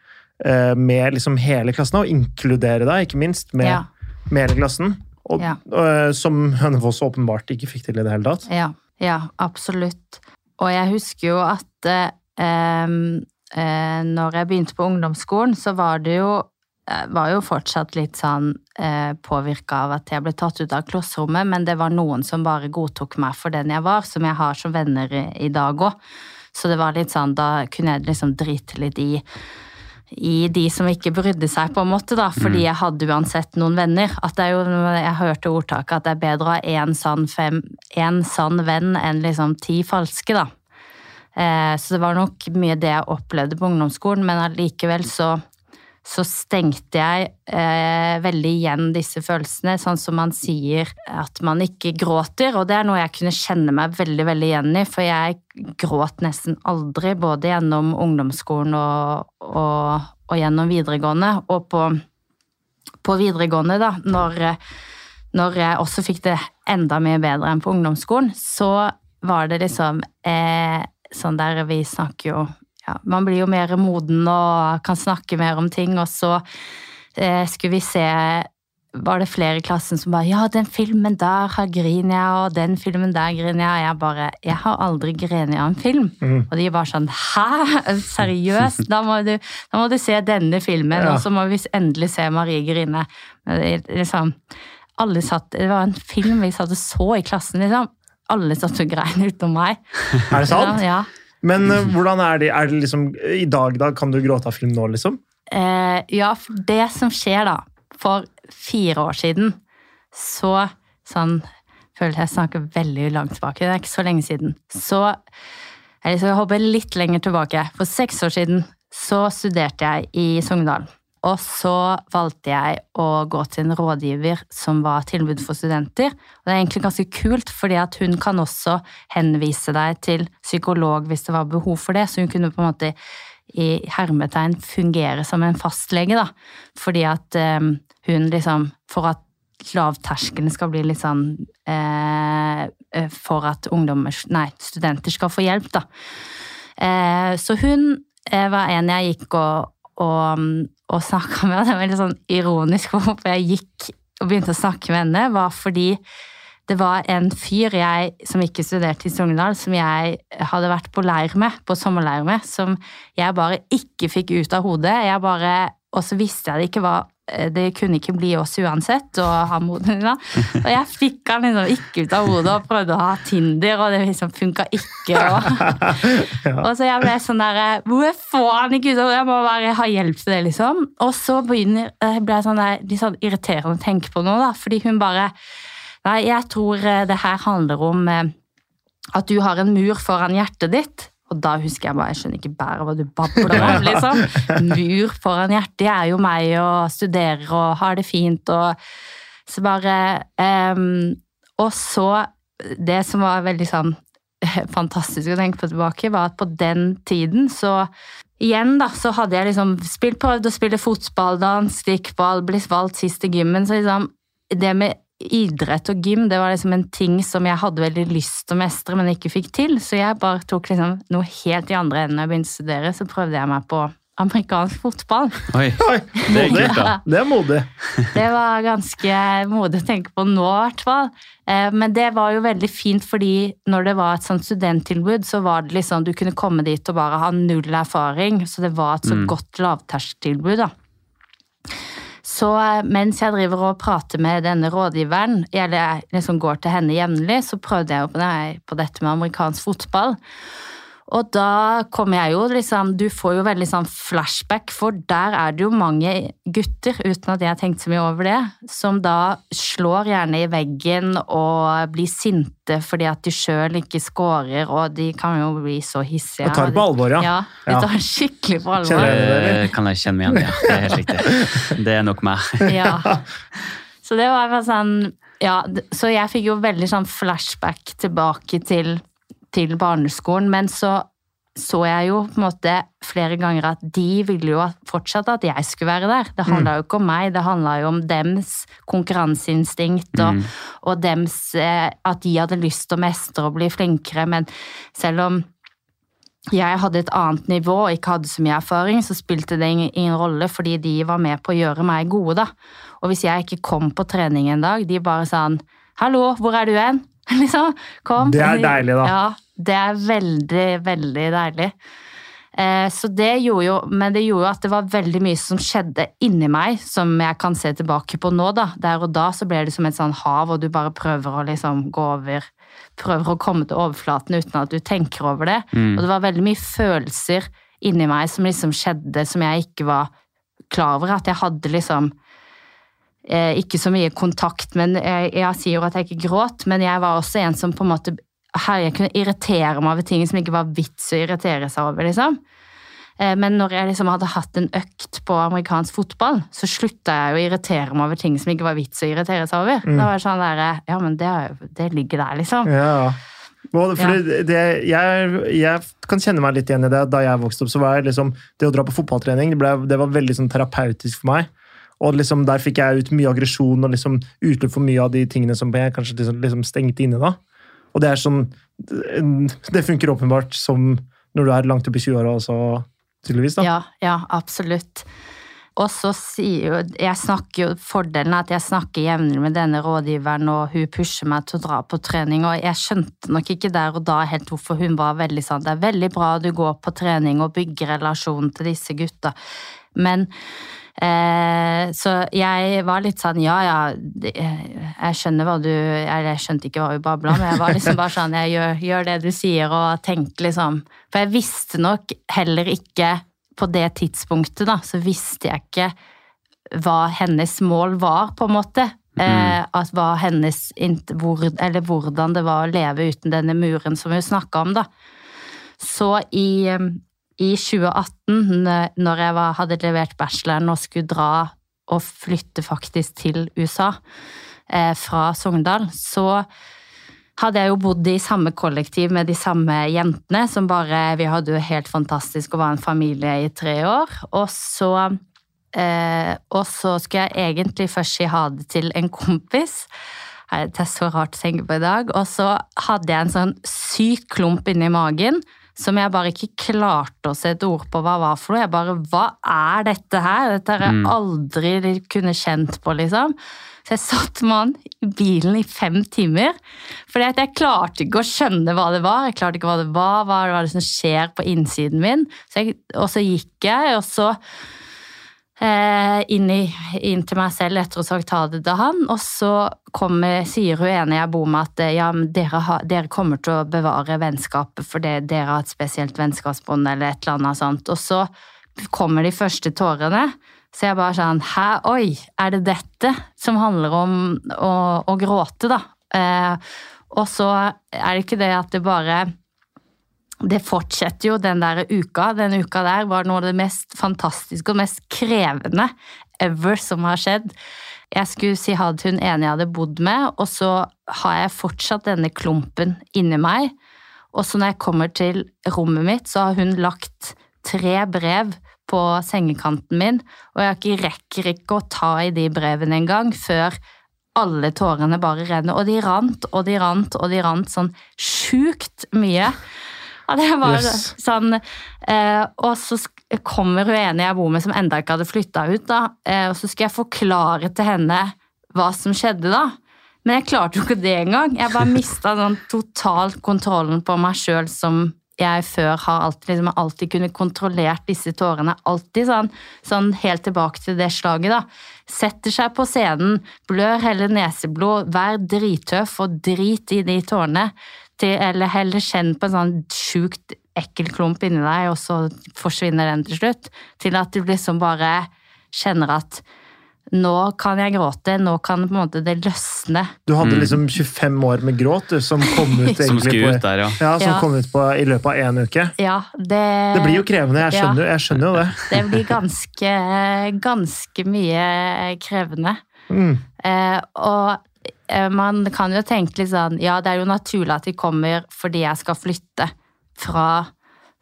uh, med liksom hele klassen, og inkludere deg, ikke minst, med, Ja. med hele klassen. Og, Ja. uh, som Hønefoss åpenbart ikke fikk til i det hele tatt. Ja, ja, absolutt. Og jeg husker jo at eh, når jeg begynte på ungdomsskolen, så var det jo eh, var jo fortsatt litt sånn eh, påvirka av at jeg ble tatt ut av klasserommet, men det var noen som bare godtok meg for den jeg var, som jeg har som venner i, i dag òg. Så det var litt sånn, da kunne jeg liksom drite litt i i de som ikke brydde seg, på en måte, da, fordi jeg hadde uansett noen venner. At det er jo, Jeg hørte ordtaket at det er bedre å ha én sann, fem- én sann venn enn liksom ti falske, da. Eh, så det var nok mye det jeg opplevde på ungdomsskolen, men allikevel så, så stengte jeg eh, veldig igjen disse følelsene, sånn som man sier at man ikke gråter, og det er noe jeg kunne kjenne meg veldig, veldig igjen i, for jeg gråt nesten aldri, både gjennom ungdomsskolen og, og, og gjennom videregående, og på, på videregående da, når, når jeg også fikk det enda mye bedre enn på ungdomsskolen, så var det liksom eh, sånn der vi snakker jo ja, Man blir jo mer moden og kan snakke mer om ting, og så eh, skulle vi se var det flere i klassen som bare 'Ja, den filmen der har griner jeg, og den filmen der griner jeg.' Og jeg bare 'Jeg har aldri grenet av en film'. Mm. Og de bare sånn 'Hæ? Seriøst? Da må du, da må du se denne filmen', Ja. og så må vi endelig se Marie grine. Men det, liksom alle satt, Det var en film vi satt og så i klassen, liksom. Alle satt og grein utenom meg. Er det sant? Ja. Men uh, hvordan er det, er det liksom I dag, da? Kan du gråte av film nå, liksom? Uh, ja, for det som skjer da, for fire år siden, så sånn Føler jeg snakker veldig langt tilbake, det er ikke så lenge siden. Så jeg skal hoppe litt lenger tilbake. For seks år siden så studerte jeg i Sogndal. Og så valgte jeg å gå til en rådgiver som var tilbud for studenter. Og det er egentlig ganske kult, fordi at hun kan også henvise deg til psykolog hvis det var behov for det. Så hun kunne på en måte i hermetegn fungere som en fastlege, da. Fordi at eh, hun liksom For at lavterskelen skal bli litt sånn eh, For at ungdommer, nei, studenter skal få hjelp, da. Eh, så hun eh, var en jeg gikk og, og, og snakka med. Det var veldig sånn ironisk hvorfor jeg gikk og begynte å snakke med henne, var fordi det var en fyr jeg, som ikke studerte i Sogndal, som jeg hadde vært på leir med, på sommerleir med, som jeg bare ikke fikk ut av hodet. Jeg bare, og så visste jeg det ikke var det kunne ikke bli oss uansett, og han. Og jeg fikk han liksom ikke ut av hodet og prøvde å ha Tinder, og det liksom funka ikke. Og, og så jeg ble sånn der Hvor får han ikke ut av hodet? Jeg må bare ha hjelp til det, liksom. Og så begynner, ble jeg sånn der, litt sånn irriterende å tenke på nå, da, fordi hun bare Nei, jeg tror eh, det her handler om eh, at du har en mur foran hjertet ditt. Og da husker jeg bare, jeg skjønner ikke bare hva du babler om, liksom. Mur foran hjertet, Jeg er jo meg og studerer og har det fint og Så bare um, Og så Det som var veldig sånn fantastisk å tenke på tilbake, var at på den tiden så Igjen da, så hadde jeg liksom spilt, prøvd å spille fotball, dans, stikkball, blitt valgt sist i gymmen. Så liksom det med idrett og gym det var liksom en ting som jeg hadde veldig lyst til å mestre, men ikke fikk til. Så jeg bare tok liksom noe helt i andre enden da jeg begynte å studere. Så prøvde jeg meg på amerikansk fotball. Oi, det er kult, da. Det er modig. Det var ganske modig å tenke på nå, i hvert fall. Eh, Men det var jo veldig fint, fordi når det var et sånt studenttilbud, så var det liksom Du kunne komme dit og bare ha null erfaring, så det var et så Mm. godt lavterskeltilbud, da. Så eh, mens jeg driver og prater med denne rådgiveren, eller jeg liksom går til henne jevnlig, så prøvde jeg jo på, det, på dette med amerikansk fotball. Og da kommer jeg jo liksom Du får jo veldig sånn flashback, for der er det jo mange gutter, uten at jeg har tenkt så mye over det, som da slår gjerne i veggen og blir sinte fordi at de sjøl ikke scorer, og de kan jo bli så hissige. Og tar det på alvor, ja. Ja, de tar det skikkelig på alvor. Det, Det kan jeg kjenne meg igjen i. Ja. Det er helt riktig. Det er nok meg. Ja. Så det var bare sånn Ja, så jeg fikk jo veldig sånn flashback tilbake til, til barneskolen, men så så jeg jo på en måte flere ganger at de ville jo fortsatt at jeg skulle være der. Det handla jo ikke om meg, det handla jo om dems konkurranseinstinkt og, Mm. og dems eh, At de hadde lyst til å mestre og bli flinkere, men selv om jeg hadde et annet nivå og ikke hadde så mye erfaring, så spilte det ingen, rolle, fordi de var med på å gjøre meg gode, da. Og hvis jeg ikke kom på trening en dag, de bare sånn 'Hallo, hvor er du hen?' liksom. Kom. Det er deilig, da. Ja, det er veldig, veldig deilig. Eh, Så det gjorde jo, men det gjorde jo at det var veldig mye som skjedde inni meg, som jeg kan se tilbake på nå, da. Der og da så ble det som et sånn hav, og du bare prøver å liksom gå over Prøver å komme til overflaten uten at du tenker over det. Mm. Og det var veldig mye følelser inni meg som liksom skjedde som jeg ikke var klar over. At jeg hadde liksom eh, ikke så mye kontakt, men jeg, jeg sier jo at jeg ikke gråt, men jeg var også en som på en måte her jeg kunne irritere meg over ting som ikke var vits å irritere seg over, liksom. Eh, Men når jeg liksom hadde hatt en økt på amerikansk fotball, så slutta jeg å irritere meg over ting som ikke var vits å irritere seg over. Mm. Da var det sånn der, Ja, men det, det ligger der, liksom. Ja. Fordi det, jeg, jeg kan kjenne meg litt igjen i det. Da jeg vokste opp, så var jeg liksom, det å dra på fotballtrening det, ble, det var veldig sånn terapeutisk for meg. Og liksom, der fikk jeg ut mye aggresjon og liksom utløp for mye av de tingene som jeg kanskje liksom, liksom stengte inne. da. Og det er sånn Det funker åpenbart som når du er langt opp i 20-åra også, tydeligvis. da. Ja, ja, absolutt. Og så sier jo Jeg snakker jo Fordelen er at jeg snakker jevnlig med denne rådgiveren, og hun pusher meg til å dra på trening, og jeg skjønte nok ikke der og da helt hvorfor hun var veldig sånn Det er veldig bra du går på trening og bygger relasjonen til disse gutta, men Eh, så jeg var litt sånn ja ja, jeg skjønner hva du Eller jeg skjønte ikke hva hun babla, men jeg var liksom bare sånn jeg gjør, gjør det du sier, og tenk liksom For jeg visste nok heller ikke på det tidspunktet, da, så visste jeg ikke hva hennes mål var, på en måte. Eh, at hva hennes hvor, Eller hvordan det var å leve uten denne muren som hun snakka om, da. Så i, i 2018, når jeg var, hadde levert bacheloren og skulle dra og flytte faktisk til USA eh, fra Sogndal, så hadde jeg jo bodd i samme kollektiv med de samme jentene, som bare Vi hadde jo helt fantastisk og var en familie i tre år. Og så eh, Og så skulle jeg egentlig først si ha det til en kompis. Det er så rart å tenke på i dag. Og så hadde jeg en sånn syk klump inni magen som jeg bare ikke klarte å sette ord på hva var for noe. Jeg bare Hva er dette her? Dette har jeg Mm. aldri kunne kjent på, liksom. Så jeg satt med han i bilen i fem timer. Fordi jeg klarte ikke å skjønne hva det var. Jeg klarte ikke hva det var, hva var det som skjer på innsiden min. Så jeg, og så gikk jeg, og så inn, i, inn til meg selv etter å ha sagt ha det til han. Og så kommer, sier hun ene jeg bor med at eh, ja, dere, har, dere kommer til å bevare vennskapet fordi dere har et spesielt vennskapsbånd eller et eller annet sånt. Og så kommer de første tårene. Så jeg bare sånn Hæ, oi, er det dette som handler om å, å gråte, da? Eh, og så er det ikke det at det bare det fortsetter jo den der uka. Den uka der var noe av det mest fantastiske og mest krevende ever som har skjedd. Jeg skulle si ha det til hun ene jeg hadde bodd med, og så har jeg fortsatt denne klumpen inni meg. Og så når jeg kommer til rommet mitt, så har hun lagt tre brev på sengekanten min, og jeg rekker ikke å ta i de brevene engang før alle tårene bare renner. Og de rant og de rant og de rant sånn sjukt mye. Ja, det var Yes. sånn eh, Og så kommer hun ene jeg bor med som enda ikke hadde flytta ut, da. Eh, og så skal jeg forklare til henne hva som skjedde da. Men jeg klarte jo ikke det engang. Jeg bare mista sånn totalt kontrollen på meg sjøl som jeg før har alltid, liksom, alltid kunnet kontrollert disse tårene. Alltid sånn, sånn helt tilbake til det slaget, da. Setter seg på scenen, blør hele neseblod, vær drittøff og drit i de tårene. Til, eller heller kjenn på en sånn sjukt ekkel klump inni deg, og så forsvinner den til slutt. Til at du liksom bare kjenner at nå kan jeg gråte, nå kan på en måte det løsne. Du hadde Mm. liksom 25 år med gråt du, som kom ut Som på, ut der, ja. ja, som Ja. kom ut på, i løpet av én uke. Ja, det Det blir jo krevende, jeg skjønner, jeg skjønner jo det. Det blir ganske, ganske mye krevende. Mm. Eh, og man kan jo tenke litt sånn Ja, det er jo naturlig at de kommer fordi jeg skal flytte fra,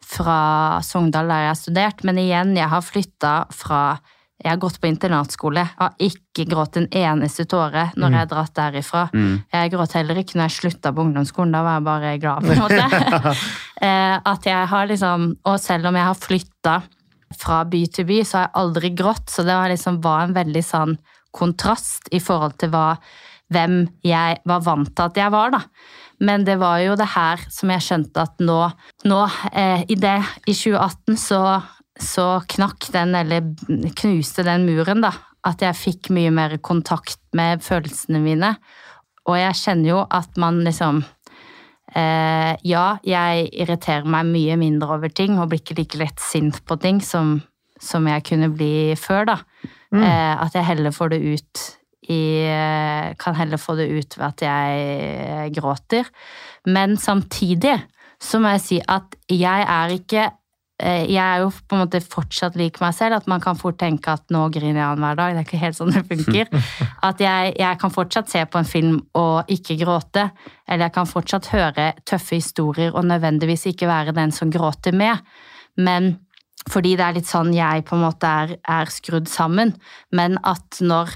fra Sogndal, der jeg har studert, men igjen, jeg har flytta fra jeg har gått på internatskole, jeg har ikke grått en eneste tåre når jeg har dratt derifra. Mm. Jeg gråt heller ikke når jeg slutta på ungdomsskolen, da var jeg bare glad, på en måte. Eh, at jeg har liksom, Og selv om jeg har flytta fra by til by, så har jeg aldri grått, så det var liksom var en veldig sånn kontrast i forhold til hva, hvem jeg var vant til at jeg var, da. Men det var jo det her som jeg skjønte at nå, nå eh, i det, i 2018 så, så knakk den, eller knuste den muren, da. At jeg fikk mye mer kontakt med følelsene mine. Og jeg kjenner jo at man liksom eh, ja, jeg irriterer meg mye mindre over ting og blir ikke like lett sint på ting som, som jeg kunne bli før, da. Mm. Eh, at jeg heller får det ut eh, Kan heller få det ut ved at jeg gråter. Men samtidig så må jeg si at jeg er ikke eh, jeg er jo på en måte fortsatt lik meg selv, at man kan fort tenke at nå griner jeg annenhver dag. Det er ikke helt sånn det funker. At jeg, jeg kan fortsatt se på en film og ikke gråte. Eller jeg kan fortsatt høre tøffe historier og nødvendigvis ikke være den som gråter med. Men fordi det er litt sånn jeg på en måte er, er skrudd sammen. Men at når,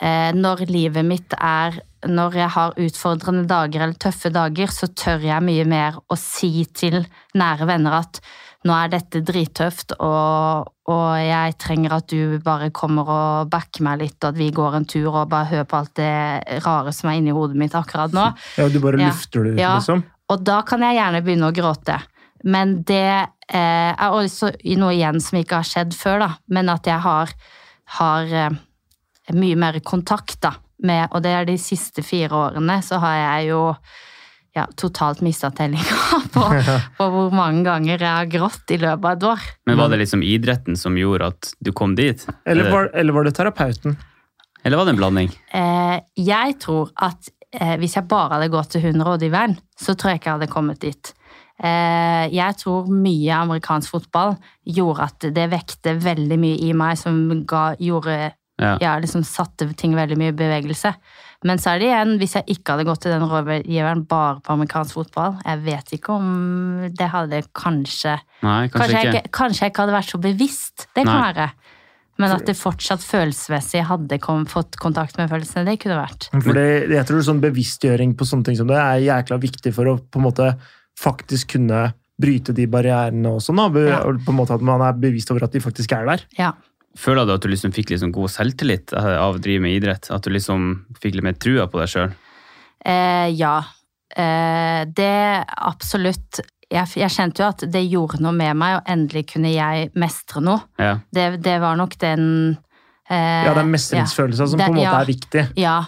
eh, når livet mitt er Når jeg har utfordrende dager eller tøffe dager, så tør jeg mye mer å si til nære venner at nå er dette drittøft, og, og jeg trenger at du bare kommer og backer meg litt, og at vi går en tur og bare hører på alt det rare som er inni hodet mitt akkurat nå. Ja, du bare Ja. lufter det ut, Ja. liksom. Og da kan jeg gjerne begynne å gråte. Men det eh, er også noe igjen som ikke har skjedd før, da. Men at jeg har, har eh, mye mer kontakt, da. Med, og det er de siste fire årene, så har jeg jo ja, totalt mista tellinga på, på hvor mange ganger jeg har grått i løpet av et år. Men var det liksom idretten som gjorde at du kom dit? Eller var, eller var det terapeuten? Eller var det en blanding? Eh, jeg tror at eh, hvis jeg bare hadde gått til hunderådgiveren, så tror jeg ikke jeg hadde kommet dit. Eh, jeg tror mye amerikansk fotball gjorde at det vekte veldig mye i meg, som ga, gjorde Ja. har liksom satte ting veldig mye i bevegelse. Men så er det igjen, hvis jeg ikke hadde gått til den rådgiveren bare på amerikansk fotball Jeg vet ikke om det hadde kanskje Nei, kanskje, Kanskje jeg ikke. kanskje jeg ikke hadde vært så bevisst. Det kan Nei. være. Men at det fortsatt følelsesmessig hadde kom, fått kontakt med følelsene, det kunne vært. For det, jeg tror sånn bevisstgjøring på sånne ting som det er jækla viktig for å på en måte faktisk kunne bryte de barrierene også. Da. Ja. På en måte At man er bevisst over at de faktisk er der. Ja. Føler du at du liksom fikk liksom god selvtillit eh, av å drive med idrett? At du liksom fikk litt mer trua på deg sjøl? Eh, ja. Eh, det absolutt jeg, jeg kjente jo at det gjorde noe med meg, og endelig kunne jeg mestre noe. Ja. Det, det var nok den eh, Ja, den mestringsfølelsen mestringsfølelsen som på en måte ja. er viktig. Ja,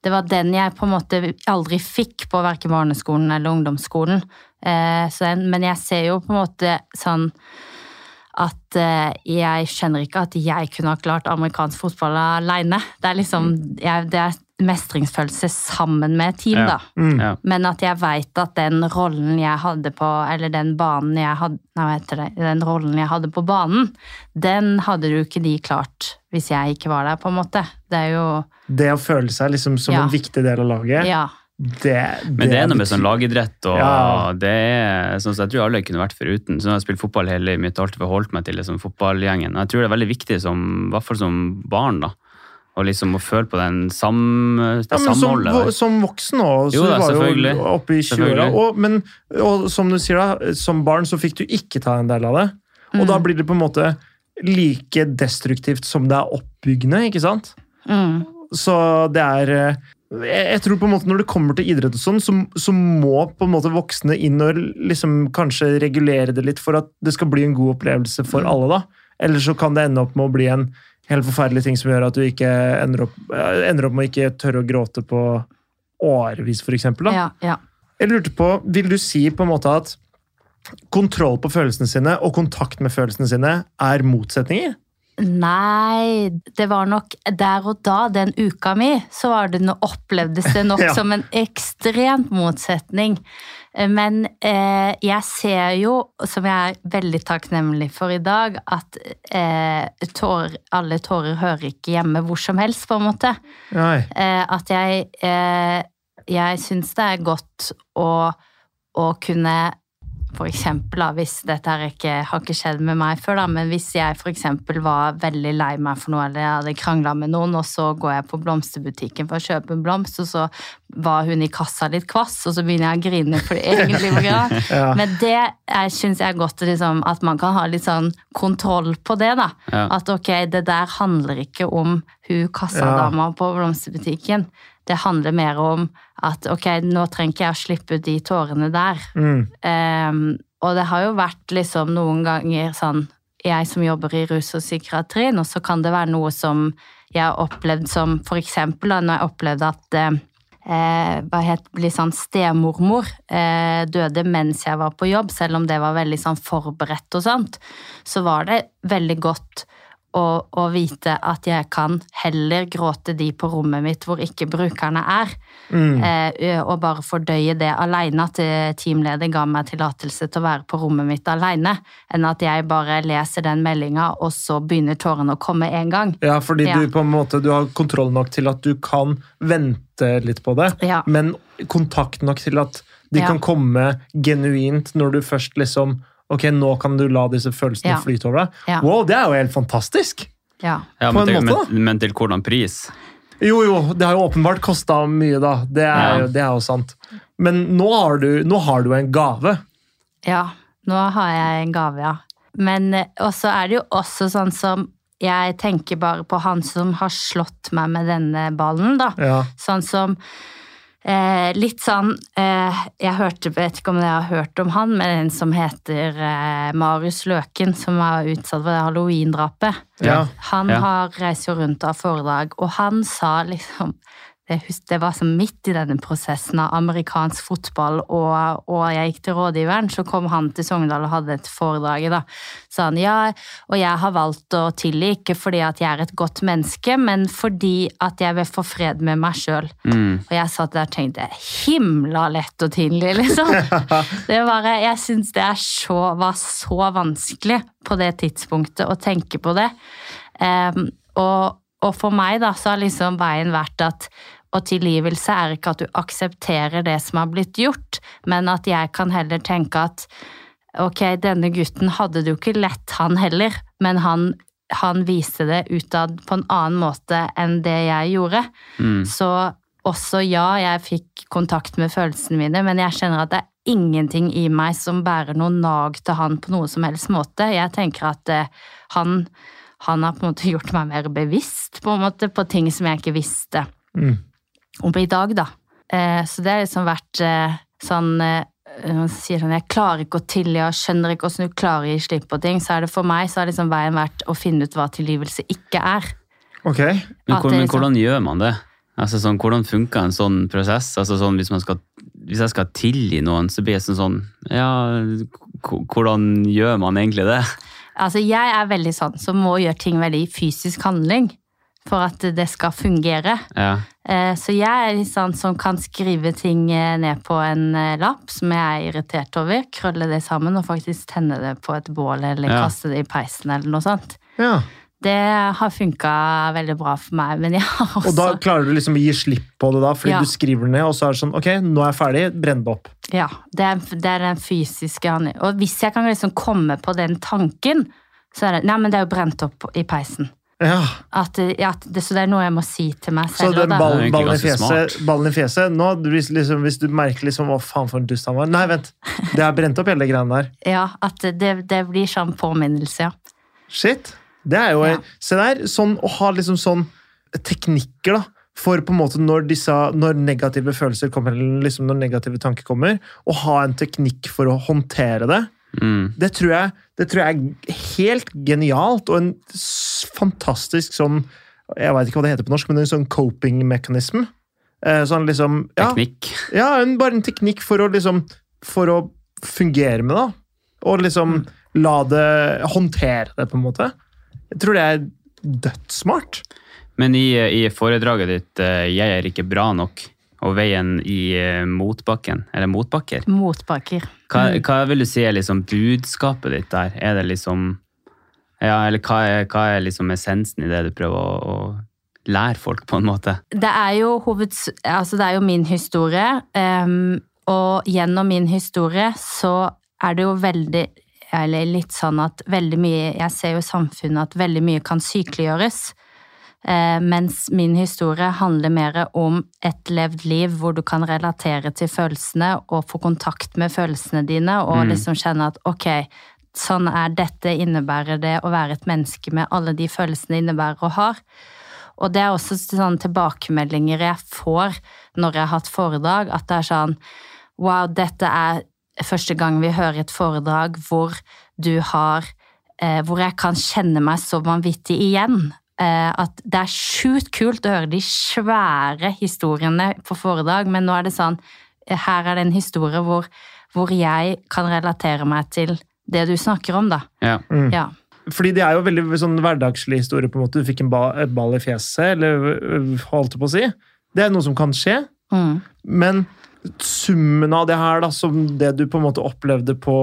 det var den jeg på en måte aldri fikk på verken barneskolen eller ungdomsskolen. Eh, så den, men jeg ser jo på en måte sånn at eh, jeg skjønner ikke at jeg kunne ha klart amerikansk fotball alene. Det er liksom jeg, Det er mestringsfølelse sammen med team, Ja. da. Mm. Ja. Men at jeg veit at den rollen jeg hadde på Eller den banen jeg hadde Nei, hva heter det? Den rollen jeg hadde på banen, den hadde jo ikke de klart hvis jeg ikke var der, på en måte. Det er jo Det å føle seg liksom som Ja. en viktig del av laget, Ja. det, Men det er noe med sånn lagidrett, og Ja. det er sånn som jeg tror alle kunne vært foruten. Så jeg har spilt fotball hele mitt, alltid forholdt meg til liksom, fotballgjengen. Jeg tror det er veldig viktig, som, i hvert fall som barn, da. Og liksom å føle på den sam, det Ja, men som, samholdet. der. som voksen òg, så Jo da, du var jo oppe i 20-åra. Og, men og som du sier, da, som barn så fikk du ikke ta en del av det. Og Mm. da blir det på en måte like destruktivt som det er oppbyggende, ikke sant? Mm. Så det er eh, jeg, tror på en måte når det kommer til idrett og sånn, så, så må på en måte voksne inn og liksom kanskje regulere det litt for at det skal bli en god opplevelse for alle, da. Eller så kan det ende opp med å bli en helt forferdelig ting som gjør at du ikke ender opp, ender opp med å ikke tørre å gråte på årevis. Da. Ja, ja. Jeg lurte på, vil du si på en måte at kontroll på følelsene sine og kontakt med følelsene sine er motsetninger? Nei, det var nok der og da, den uka mi, så var det noe, opplevdes det nok Ja. som en ekstremt motsetning. Men eh, jeg ser jo, som jeg er veldig takknemlig for i dag, at eh, tår, alle tårer hører ikke hjemme hvor som helst, på en måte. Eh, at jeg eh, Jeg syns det er godt å, å kunne for eksempel, da, hvis dette her ikke, har ikke skjedd med meg før, da, men hvis jeg for eksempel var veldig lei meg for noe, eller jeg hadde krangla med noen, og så går jeg på blomsterbutikken for å kjøpe en blomst, og så var hun i kassa litt kvass, og så begynner jeg å grine for det egentlig var. Ja. Men det syns jeg er godt liksom, at man kan ha litt sånn kontroll på det, da. Ja. At ok, det der handler ikke om hun kassadama på blomsterbutikken. Det handler mer om at ok, nå trenger ikke jeg å slippe ut de tårene der. Mm. Um, og det har jo vært liksom noen ganger sånn Jeg som jobber i rus og psykiatrien, og så kan det være noe som jeg har opplevd som for eksempel da når jeg opplevde at eh, hva het, bli sånn stemormor. Eh, døde mens jeg var på jobb, selv om det var veldig sånn forberedt og sånt. Så var det veldig godt å, å vite at jeg kan heller gråte de på rommet mitt hvor ikke brukerne er, Mm. eh, og bare fordøye det aleine, at eh, teamleder ga meg tillatelse til å være på rommet mitt aleine, enn at jeg bare leser den meldinga, og så begynner tårene å komme en gang. Ja, fordi Ja. du på en måte du har kontroll nok til at du kan vente litt på det, Ja. men kontakt nok til at de Ja. kan komme genuint når du først liksom Ok, nå kan du la disse følelsene Ja. flyte over deg. Ja. Wow, det er jo helt fantastisk! Ja. Ja, men, måte, men, men til hvordan pris? Jo, jo, det har jo åpenbart kosta mye, da. Det er, Ja. jo, det er jo sant. Men nå har, du, nå har du en gave. Ja, nå har jeg en gave, ja. Men eh, også er det jo også sånn som Jeg tenker bare på han som har slått meg med denne ballen, da. Ja. Sånn som eh, Litt sånn eh, Jeg hørte, vet ikke om dere har hørt om han, men en som heter eh, Marius Løken, som var utsatt for det halloween-drapet. Ja. Han Ja. har reist rundt av foredrag, og han sa liksom det, var så midt i denne prosessen av amerikansk fotball, og, og jeg gikk til rådgiveren, så kom han til Sogndal og hadde et foredrag. da. Sa han ja, og jeg har valgt å tilgi, ikke fordi at jeg er et godt menneske, men fordi at jeg vil få fred med meg sjøl. Mm. Og jeg satt der og tenkte himla lett å tilgi, liksom. Det bare, jeg syns det er så, var så vanskelig på det tidspunktet å tenke på det. Um, og, og for meg da, så har liksom veien vært at og tilgivelse er ikke at du aksepterer det som har blitt gjort, men at jeg kan heller tenke at ok, denne gutten hadde det jo ikke lett, han heller, men han, han viste det utad på en annen måte enn det jeg gjorde. Mm. Så også ja, jeg fikk kontakt med følelsene mine, men jeg kjenner at det er ingenting i meg som bærer noe nag til han på noe som helst måte. Jeg tenker at eh, han, han har på en måte gjort meg mer bevisst på, en måte, på ting som jeg ikke visste Mm. Om i dag, da. Eh, så det har liksom vært eh, sånn eh, man sier sånn, Jeg klarer ikke å tilgi og skjønner ikke hvordan du klarer å gi slipp på ting. Så er det for meg så har liksom veien vært å finne ut hva tilgivelse ikke er. Ok. Men, hvor, men liksom- hvordan gjør man det? Altså sånn, Hvordan funker en sånn prosess? Altså sånn, hvis, man skal, hvis jeg skal tilgi noen, så blir det sånn sånn Ja, hvordan gjør man egentlig det? Altså, jeg er veldig sånn som må gjøre ting veldig i fysisk handling for at det skal fungere. Ja. Eh, Så jeg er litt sånn som kan skrive ting eh, ned på en eh, lapp som jeg er irritert over, krølle det sammen og faktisk tenne det på et bål eller Ja. kaste det i peisen eller noe sånt. Ja. Det har funka veldig bra for meg, men jeg har også Og da klarer du liksom å gi slipp på det, da, fordi Ja. du skriver det ned, og så er det sånn Ok, nå er jeg ferdig. Brenn det opp. Ja, det er, det er den fysiske. Og hvis jeg kan liksom komme på den tanken, så er det Nei, men det er jo brent opp i peisen. Ja. At, at det, så det er noe jeg må si til meg Så den ballen, Det ballen, i fjeset, ballen i fjeset nå, hvis, liksom, hvis du merker liksom hva faen, for en dust han var. Nei, vent. Det er brent opp, hele greiene der. Ja, at det, det blir sånn påminnelse, ja. Shit. Det er jo Ja. Se der. Sånn å ha liksom sånn teknikker, da. For på en måte når, disse, når negative følelser kommer, eller liksom når negative tanker kommer, å ha en teknikk for å håndtere det, Mm. det tror jeg, det tror jeg er helt genialt, og en fantastisk sånn Jeg veit ikke hva det heter på norsk, men en sånn coping mechanism. Eh, Sånn liksom ja, Teknikk. ja, en, bare en teknikk for å liksom For å fungere med det. Og liksom la det Håndtere det, på en måte. Jeg tror det er dødssmart. Men i, i foredraget ditt eh, 'Jeg er ikke bra nok' og veien i eh, motbakken, eller motbakker, Motbakker. hva, Mm. hva vil du si er liksom budskapet ditt der? Er det liksom Ja, eller hva er, hva er liksom essensen i det du prøver å, å lære folk, på en måte? Det er jo hoveds... Altså, det er jo min historie, um, og gjennom min historie så er det jo veldig Eller litt sånn at veldig mye Jeg ser jo i samfunnet at veldig mye kan sykeliggjøres. Eh, mens min historie handler mer om et levd liv hvor du kan relatere til følelsene og få kontakt med følelsene dine og Mm. liksom kjenne at ok, sånn er dette innebærer det å være et menneske med alle de følelsene det innebærer og har. Og det er også sånne tilbakemeldinger jeg får når jeg har hatt foredrag, at det er sånn Wow, dette er første gang vi hører et foredrag hvor du har eh, Hvor jeg kan kjenne meg så vanvittig igjen. Eh, at det er sjukt kult å høre de svære historiene på foredrag, men nå er det sånn eh, Her er det en historie hvor, hvor jeg kan relatere meg til det du snakker om, da. Ja. Ja. Fordi det er jo veldig sånn hverdagslig historie. på en måte. Du fikk en ba, et ball i fjeset, eller øh, holdt jeg på å si. Det er noe som kan skje. Mm. Men summen av det her, da, som det du på en måte opplevde på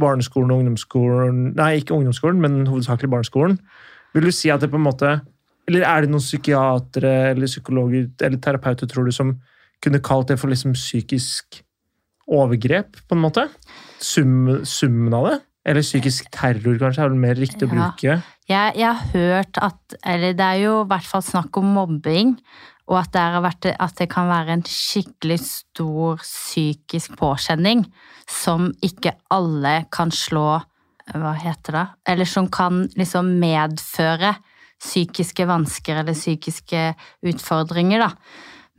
barneskolen og ungdomsskolen Nei, ikke ungdomsskolen, men hovedsakelig barneskolen. Vil du si at det på en måte Eller er det noen psykiatere eller psykologer eller terapeuter, tror du, som kunne kalt det for liksom psykisk overgrep, på en måte? Sum, summen av det? Eller psykisk terror, kanskje, er vel mer riktig å Ja. bruke? Jeg, jeg har hørt at Eller det er jo i hvert fall snakk om mobbing. Og at det, har vært, at det kan være en skikkelig stor psykisk påkjenning som ikke alle kan slå Hva heter det? Eller som kan liksom medføre psykiske vansker eller psykiske utfordringer, da.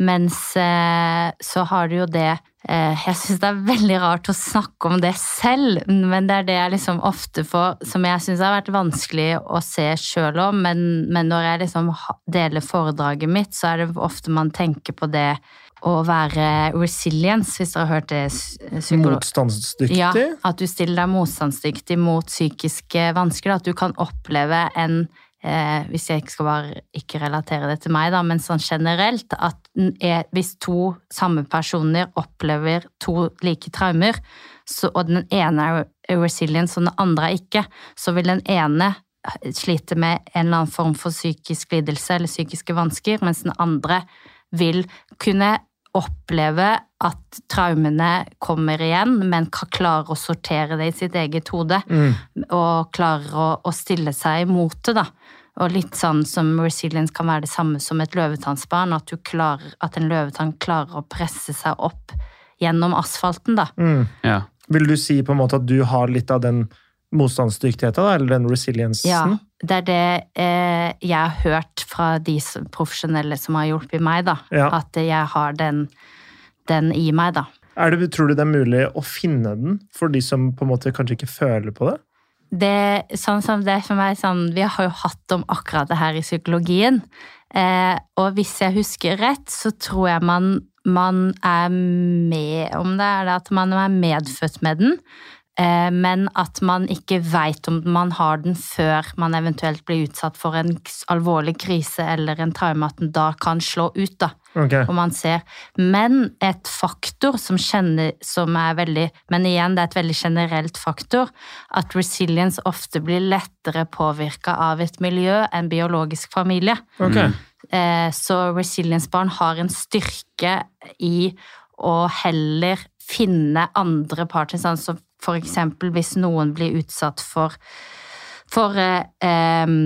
Mens eh, så har du jo det eh, Jeg syns det er veldig rart å snakke om det selv, men det er det jeg liksom ofte får Som jeg syns har vært vanskelig å se sjøl òg, men, men når jeg liksom deler foredraget mitt, så er det ofte man tenker på det å være resilience, hvis dere har hørt det psykolog... Motstandsdyktig? Ja, at du stiller deg motstandsdyktig mot psykiske vansker. At du kan oppleve en eh, Hvis jeg ikke skal bare ikke relatere det til meg, da, men sånn generelt at er, hvis to samme personer opplever to like traumer, så, og den ene er resilience og den andre er ikke, så vil den ene slite med en eller annen form for psykisk lidelse eller psykiske vansker, mens den andre vil kunne oppleve at traumene kommer igjen, men kan klare å sortere det i sitt eget hode, Mm. og klarer å, å stille seg imot det, da. Og litt sånn som resilience kan være det samme som et løvetannsbarn, at, du klarer, at en løvetann klarer å presse seg opp gjennom asfalten, da. Mm. ja. Vil du si på en måte at du har litt av den motstandsdyktigheten, da, eller den resiliensen? Ja, det er det eh, jeg har hørt fra de som- profesjonelle som har hjulpet meg, da. Ja. At jeg har den, den i meg, da. Er det, tror du det er mulig å finne den for de som på en måte kanskje ikke føler på det? det, sånn som det for meg sånn, Vi har jo hatt om akkurat det her i psykologien. Eh, og hvis jeg husker rett, så tror jeg man, man er med om det. Er det at man er medfødt med den, men at man ikke veit om man har den før man eventuelt blir utsatt for en alvorlig krise eller en traume, at den da kan slå ut. da Okay. og man ser. Men et faktor som kjenner, som er veldig Men igjen, det er et veldig generelt faktor. At resilience ofte blir lettere påvirka av et miljø enn biologisk familie. ok. Mm. Eh, Så resilience-barn har en styrke i å heller finne andre partnere. Sånn som eksempel hvis noen blir utsatt for, for eh, eh,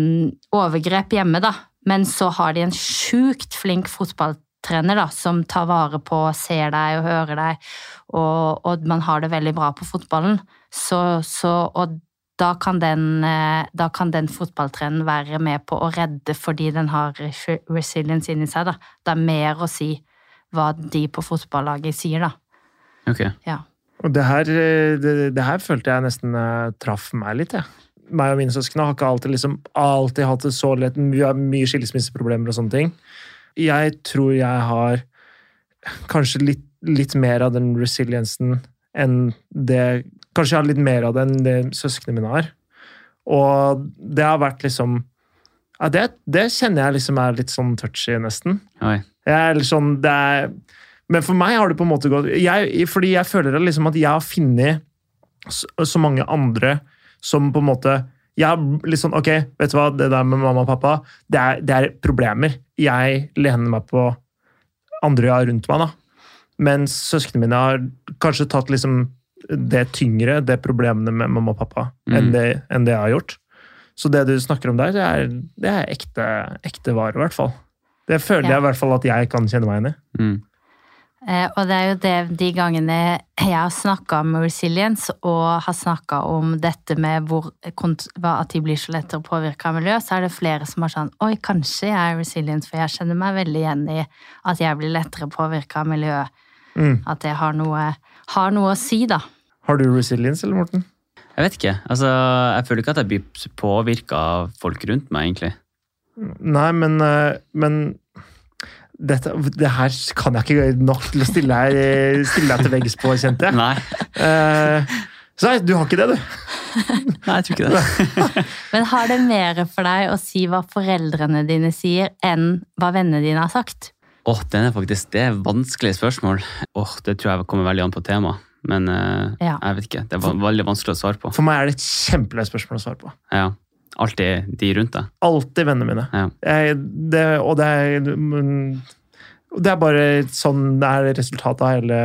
overgrep hjemme, da. Men så har de en sjukt flink fotballtrener da, som tar vare på, ser deg og hører deg, og, og man har det veldig bra på fotballen. Så, så, og da kan, den, eh, da kan den fotballtreneren være med på å redde fordi den har resilience inni seg. Da. Det er mer å si hva de på fotballaget sier, da. Ok. Ja. Og det her, eh, det, det her følte jeg nesten uh, traff meg litt, jeg. Meg og mine søsken har ikke alltid, liksom, alltid hatt det så lett. Vi har mye skilsmisseproblemer og sånne ting. Jeg tror jeg har kanskje litt, litt mer av den resiliensen enn det Kanskje jeg har litt mer av det enn det søsknene mine har. Og det har vært liksom ja, det, det kjenner jeg liksom er litt sånn touchy, nesten. Oi. Jeg er litt sånn, det er, men for meg har det på en måte gått jeg, Fordi jeg føler liksom at jeg har funnet så, så mange andre som på en måte jeg har litt sånn, ok, vet du hva, det der med mamma og pappa, det er, det er problemer. Jeg lener meg på andre jeg har rundt meg, da. Mens søsknene mine har kanskje tatt liksom det tyngre, det problemene med mamma og pappa, enn, Mm. det, enn det jeg har gjort. Så det du snakker om der, det er, det er ekte, ekte vare, i hvert fall. Det føler Ja. jeg i hvert fall at jeg kan kjenne meg igjen i. Mm. Eh, og det er jo det de gangene jeg har snakka om resilience og har snakka om dette med hvor, at de blir så lettere påvirka av miljø, så er det flere som har sånn Oi, kanskje jeg er resilient, for jeg kjenner meg veldig igjen i at jeg blir lettere påvirka av miljøet. Mm. At det har noe, har noe å si, da. Har du resilience, eller Morten? Jeg vet ikke. Altså, jeg føler ikke at jeg blir påvirka av folk rundt meg, egentlig. Nei, men, eh, men dette, det her kan jeg ikke nok til å stille, her, stille deg til veggs på, kjente jeg. Nei. Eh, så nei, du har ikke det, du. Nei, jeg tror ikke det. Men har det mer for deg å si hva foreldrene dine sier, enn hva vennene dine har sagt? Åh, den er faktisk, Det er vanskelige spørsmål. Åh, Det tror jeg kommer veldig an på temaet. Men uh, Ja. jeg vet ikke. Det er veldig vanskelig å svare på. For meg er det et kjempeløst spørsmål å svare på. Ja. Alltid de rundt deg. Alltid vennene mine. Ja. Jeg, det, og det er, det er bare sånn det er resultatet av hele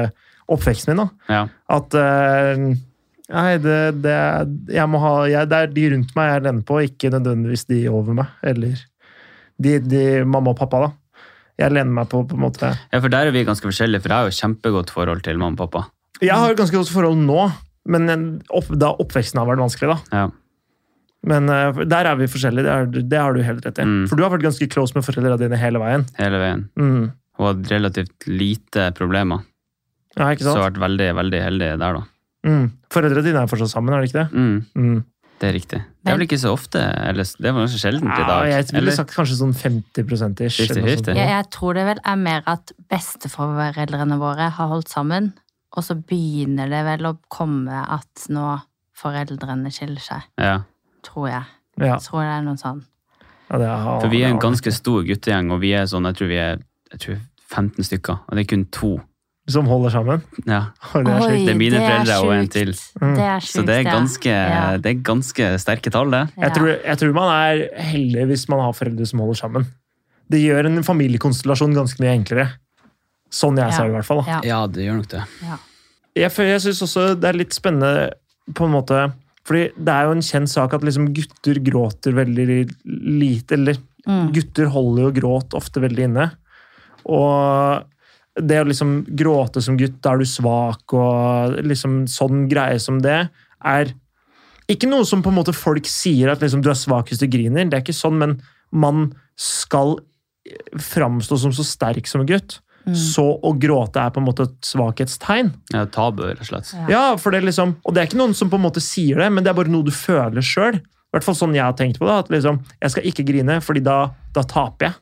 oppveksten min. da. Ja. At uh, Nei, det, det, jeg må ha, jeg, det er de rundt meg jeg lener på, ikke nødvendigvis de over meg. Eller de, de mamma og pappa, da. Jeg lener meg på på en måte ja, for der er vi ganske forskjellige, for jeg har jo kjempegodt forhold til mamma og pappa. Jeg har et ganske godt forhold nå, men opp, da oppveksten har vært vanskelig, da. Ja. Men uh, der er vi forskjellige, det, er, det har du helt rett i. Mm. For du har vært ganske close med foreldrene dine hele veien. Hele veien. Mm. Og hatt relativt lite problemer. Ja, ikke Så sant? vært veldig, veldig heldig der, da. Mm. Foreldrene dine er fortsatt sammen, er det ikke det? Mm, Mm. det er riktig. Det er vel ikke så ofte, eller det var kanskje sjeldent i Ja, dag? jeg ville sagt kanskje sånn 50 ish. 50-50. Jeg, jeg tror det vel er mer at besteforeldrene våre har holdt sammen, og så begynner det vel å komme at nå foreldrene skiller seg, Ja. Tror jeg. Ja, Jeg tror det er noe sånn. ja, det har, For vi er en ganske stor guttegjeng, og vi er sånn, jeg tror vi er jeg tror 15 stykker, og det er kun to. Som holder sammen. Ja. Og det er sjukt. Det er mine foreldre og en til. Mm. Det er Så det er ganske, Ja. det er ganske sterke tall, det. Jeg, tror, jeg tror man er heldig hvis man har foreldre som holder sammen. Det gjør en familiekonstellasjon ganske mye enklere. Sånn jeg Ja. ser det, i hvert fall. Da. Ja. Det gjør nok det. Ja. Jeg, jeg syns også det er litt spennende på en måte fordi det er jo en kjent sak at liksom gutter gråter veldig lite. Eller Mm. gutter holder jo gråt ofte veldig inne. Og det å liksom gråte som gutt, da er du svak, og liksom sånn greie som det, er ikke noe som på en måte folk sier at liksom du er svak hvis du griner. Det er ikke sånn, men man skal framstå som så sterk som en gutt. Mm. Så å gråte er på en måte et svakhetstegn. Ja, tabu, rett og slett. Ja. Ja, for det liksom, Og det er ikke noen som på en måte sier det, men det er bare noe du føler sjøl. I hvert fall sånn jeg har tenkt på det. At liksom, jeg skal ikke grine, fordi da, da taper jeg.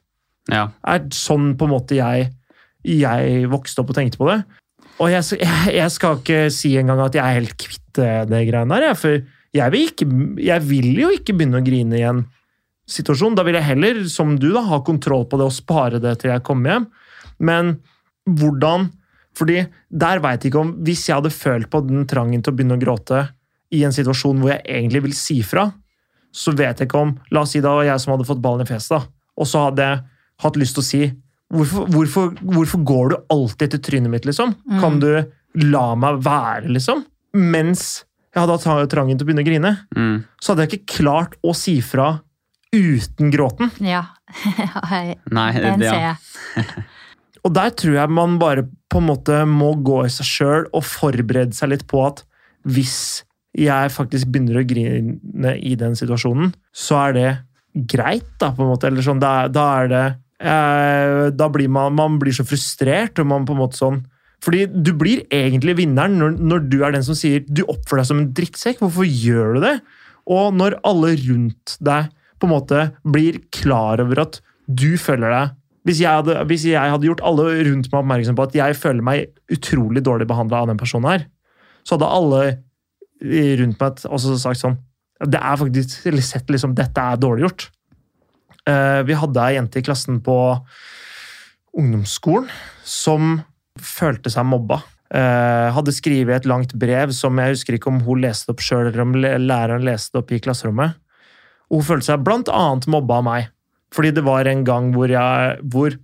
Ja. er sånn på en måte jeg, jeg vokste opp og tenkte på det. Og jeg, jeg, jeg skal ikke si engang at jeg er helt kvitt det, det greiene der. For jeg vil, ikke, jeg vil jo ikke begynne å grine i en situasjon. Da vil jeg heller, som du, da, ha kontroll på det og spare det til jeg kommer hjem. Men hvordan fordi der vet jeg ikke om Hvis jeg hadde følt på den trangen til å begynne å gråte i en situasjon hvor jeg egentlig vil si fra, så vet jeg ikke om La oss si det var jeg som hadde fått ballen i fjeset, da. Og så hadde jeg hatt lyst til å si Hvorfor, hvorfor, hvorfor går du alltid til trynet mitt, liksom? Mm. Kan du la meg være, liksom? Mens jeg hadde hatt trangen til å begynne å grine, Mm. så hadde jeg ikke klart å si fra uten gråten. Ja. Nei, Den det, ser ja. jeg. Og der tror jeg man bare på en måte må gå i seg sjøl og forberede seg litt på at hvis jeg faktisk begynner å grine i den situasjonen, så er det greit, da, på en måte. Eller sånn, da, da er det eh, Da blir man, man blir så frustrert, og man på en måte sånn Fordi du blir egentlig vinneren når, når du er den som sier du oppfører deg som en drittsekk. Hvorfor gjør du det? Og når alle rundt deg på en måte blir klar over at du føler deg hvis jeg, hadde, hvis jeg hadde gjort alle rundt meg oppmerksom på at jeg føler meg utrolig dårlig behandla av den personen her, så hadde alle rundt meg også sagt sånn Det er faktisk sett liksom Dette er dårlig gjort. Uh, vi hadde ei jente i klassen på ungdomsskolen som følte seg mobba. Uh, hadde skrevet et langt brev som jeg husker ikke om hun leste opp sjøl, eller om læreren leste opp i klasserommet. Hun følte seg blant annet mobba av meg. Fordi det var en gang hvor jeg, hvor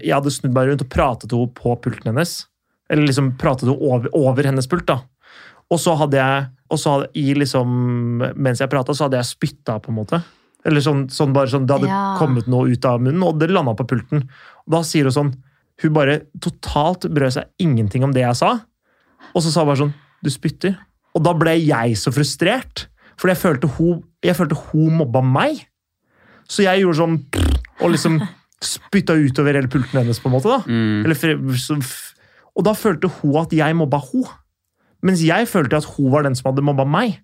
jeg hadde snudd meg rundt og pratet henne på pulten hennes. Eller liksom pratet henne over, over hennes pult, da. Og så hadde jeg og så hadde, i liksom, Mens jeg prata, så hadde jeg spytta, på en måte. Eller sånn, sånn bare sånn, Det hadde Ja. kommet noe ut av munnen, og det landa på pulten. Og da sier hun sånn Hun bare totalt brød seg ingenting om det jeg sa. Og så sa hun bare sånn Du spytter. Og da ble jeg så frustrert. Fordi jeg følte hun, jeg følte hun mobba meg. Så jeg gjorde sånn Og liksom spytta utover hele pulten hennes, på en måte. da. Mm. Eller, og da følte hun at jeg mobba hun. Mens jeg følte at hun var den som hadde mobba meg.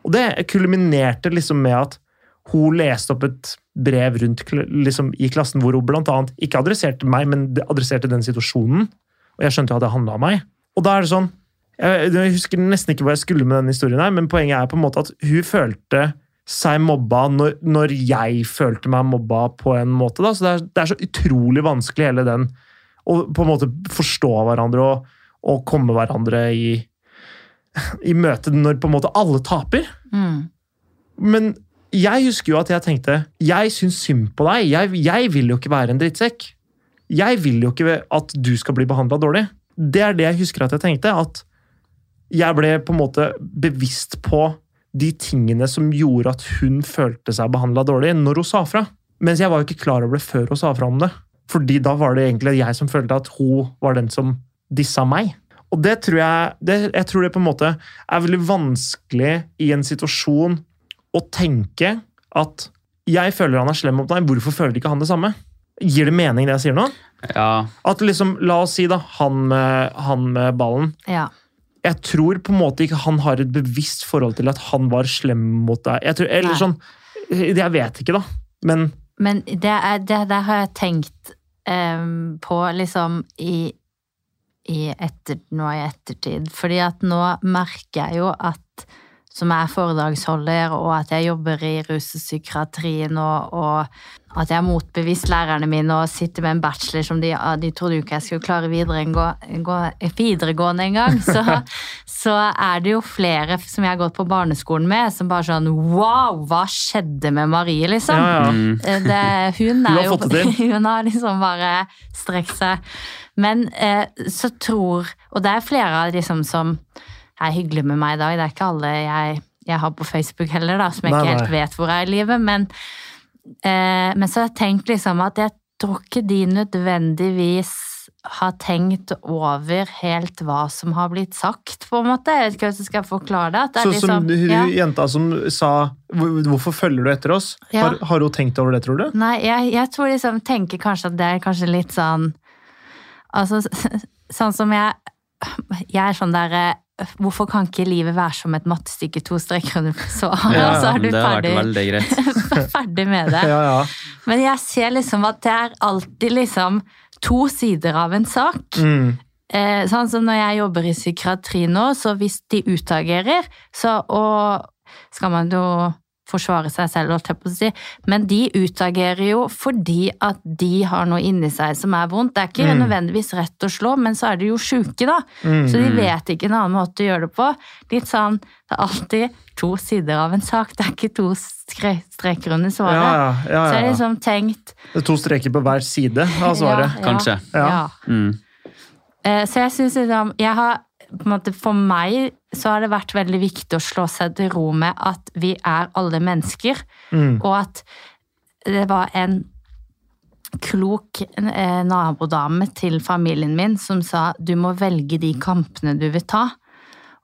Og det kulminerte liksom med at hun leste opp et brev rundt liksom, i klassen hvor hun blant annet ikke adresserte meg, men adresserte den situasjonen. Og jeg skjønte jo at det handla om meg. Og da er det sånn Jeg jeg husker nesten ikke hva jeg skulle med denne historien, her, men poenget er på en måte at hun følte seg mobba når, når jeg følte meg mobba på en måte. Da. Så det er, det er så utrolig vanskelig, hele den, å på en måte forstå hverandre og, og komme hverandre i, i møte når på en måte alle taper. Mm. Men jeg husker jo at jeg tenkte Jeg syns synd på deg. Jeg, jeg vil jo ikke være en drittsekk. Jeg vil jo ikke at du skal bli behandla dårlig. Det er det jeg husker at jeg tenkte. At jeg ble på en måte bevisst på de tingene som gjorde at hun følte seg behandla dårlig, når hun sa fra. Mens jeg var jo ikke klar over det før hun sa fra om det. Fordi da var det egentlig jeg som følte at hun var den som dissa meg. Og det tror jeg, det, jeg tror det på en måte er veldig vanskelig i en situasjon å tenke at jeg føler han er slem mot deg, hvorfor føler ikke han det samme? Gir det mening det jeg sier nå? Ja, At liksom, La oss si da, han med, han med ballen. Ja. Jeg tror på en måte ikke han har et bevisst forhold til at han var slem mot deg. Jeg tror, eller Nei. sånn, jeg vet ikke, da. Men Men det, er, det det har jeg tenkt um, på liksom i, i etter, nå i ettertid. Fordi at nå merker jeg jo at som er foredragsholder, og at jeg jobber i rus og psykiatrien, og, og at jeg har motbevist lærerne mine og sitter med en bachelor som de, de trodde jo ikke jeg skulle klare videre, gå, gå, videregående engang. Så, så er det jo flere som jeg har gått på barneskolen med, som bare sånn Wow, hva skjedde med Marie, liksom? ja, ja. mm, Eh, Det, hun er jo. Hun har liksom bare strekt seg. Men eh, så tror Og det er flere av de som, som er hyggelige med meg i dag. Det er ikke alle jeg, jeg har på Facebook heller, da, som jeg Nei, ikke helt nei. vet hvor er i livet. Men, eh, men så har jeg tenkt liksom at jeg tror ikke de nødvendigvis har tenkt over helt hva som har blitt sagt, på en måte. Jeg vet ikke hvordan jeg skal forklare det. Det er liksom, som hun ja. jenta som sa 'Hvorfor følger du etter oss?' Ja. Har, har hun tenkt over det, tror du? Nei, jeg, jeg tror liksom, tenker kanskje at det er kanskje litt sånn Altså, sånn som jeg Jeg er sånn der eh, Hvorfor kan ikke livet være som et mattestykke, to streker under så Ja, så er du det har vært ferdig, ferdig med det? Ja, ja. Men jeg ser liksom at det er alltid liksom to sider av en sak. Mm. Eh, sånn som når jeg jobber i psykiatri nå, så hvis de utagerer, så og skal man jo forsvare seg selv, holdt jeg på å si, men de utagerer jo fordi at de har noe inni seg som er vondt. Det er ikke Mm. nødvendigvis rett å slå, men så er de jo sjuke, da. Mm. Så de vet ikke en annen måte å gjøre det på. Litt sånn, det er alltid to sider av en sak, det er ikke to streker under Ja, svaret. ja, ja, Så jeg har liksom tenkt Det er to streker på hver side av svaret. Ja, Kanskje. Ja. Ja. Mm. Eh, Så jeg synes liksom, jeg har, måte For meg så har det vært veldig viktig å slå seg til ro med at vi er alle mennesker, Mm. og at det var en klok eh, nabodame til familien min som sa du må velge de kampene du vil ta.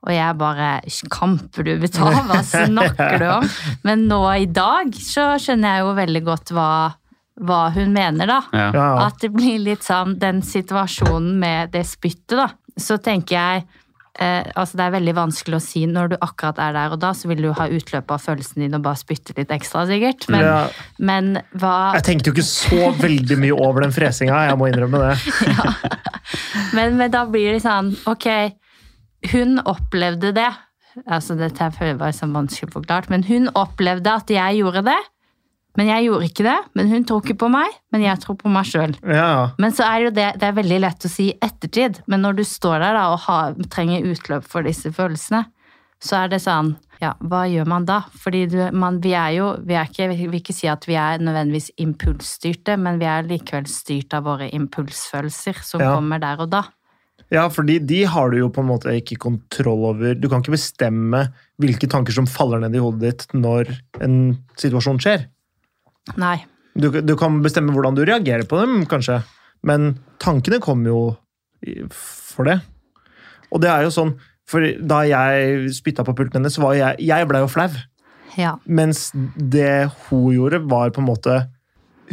Og jeg bare Kamper du vil ta? Hva snakker du om? Men nå i dag så skjønner jeg jo veldig godt hva, hva hun mener, da. Ja. At det blir litt sånn den situasjonen med det spyttet, da. Så tenker jeg eh, Altså, det er veldig vanskelig å si når du akkurat er der og da, så vil du ha utløp av følelsen din og bare spytte litt ekstra, sikkert. Men, Ja. men hva Jeg tenkte jo ikke så veldig mye over den fresinga, jeg må innrømme det. men, men da blir det sånn Ok, hun opplevde det. Altså, dette var sånn vanskelig forklart, men hun opplevde at jeg gjorde det. Men jeg gjorde ikke det. Men hun tror ikke på meg, men jeg tror på meg sjøl. Ja. Men så er jo det, det er veldig lett å si i ettertid, men når du står der da og har, trenger utløp for disse følelsene, så er det sånn Ja, hva gjør man da? Fordi du, man, vi er jo vi er ikke, vil ikke si at vi er nødvendigvis impulsstyrte, men vi er likevel styrt av våre impulsfølelser som Ja. kommer der og da. Ja, fordi de har du jo på en måte ikke kontroll over. Du kan ikke bestemme hvilke tanker som faller ned i hodet ditt når en situasjon skjer. Nei. Du, du kan bestemme hvordan du reagerer på dem, kanskje, men tankene kommer jo for det. Og det er jo sånn, for da jeg spytta på pulten hennes, var jeg, jeg blei jo flau. Ja. Mens det hun gjorde, var på en måte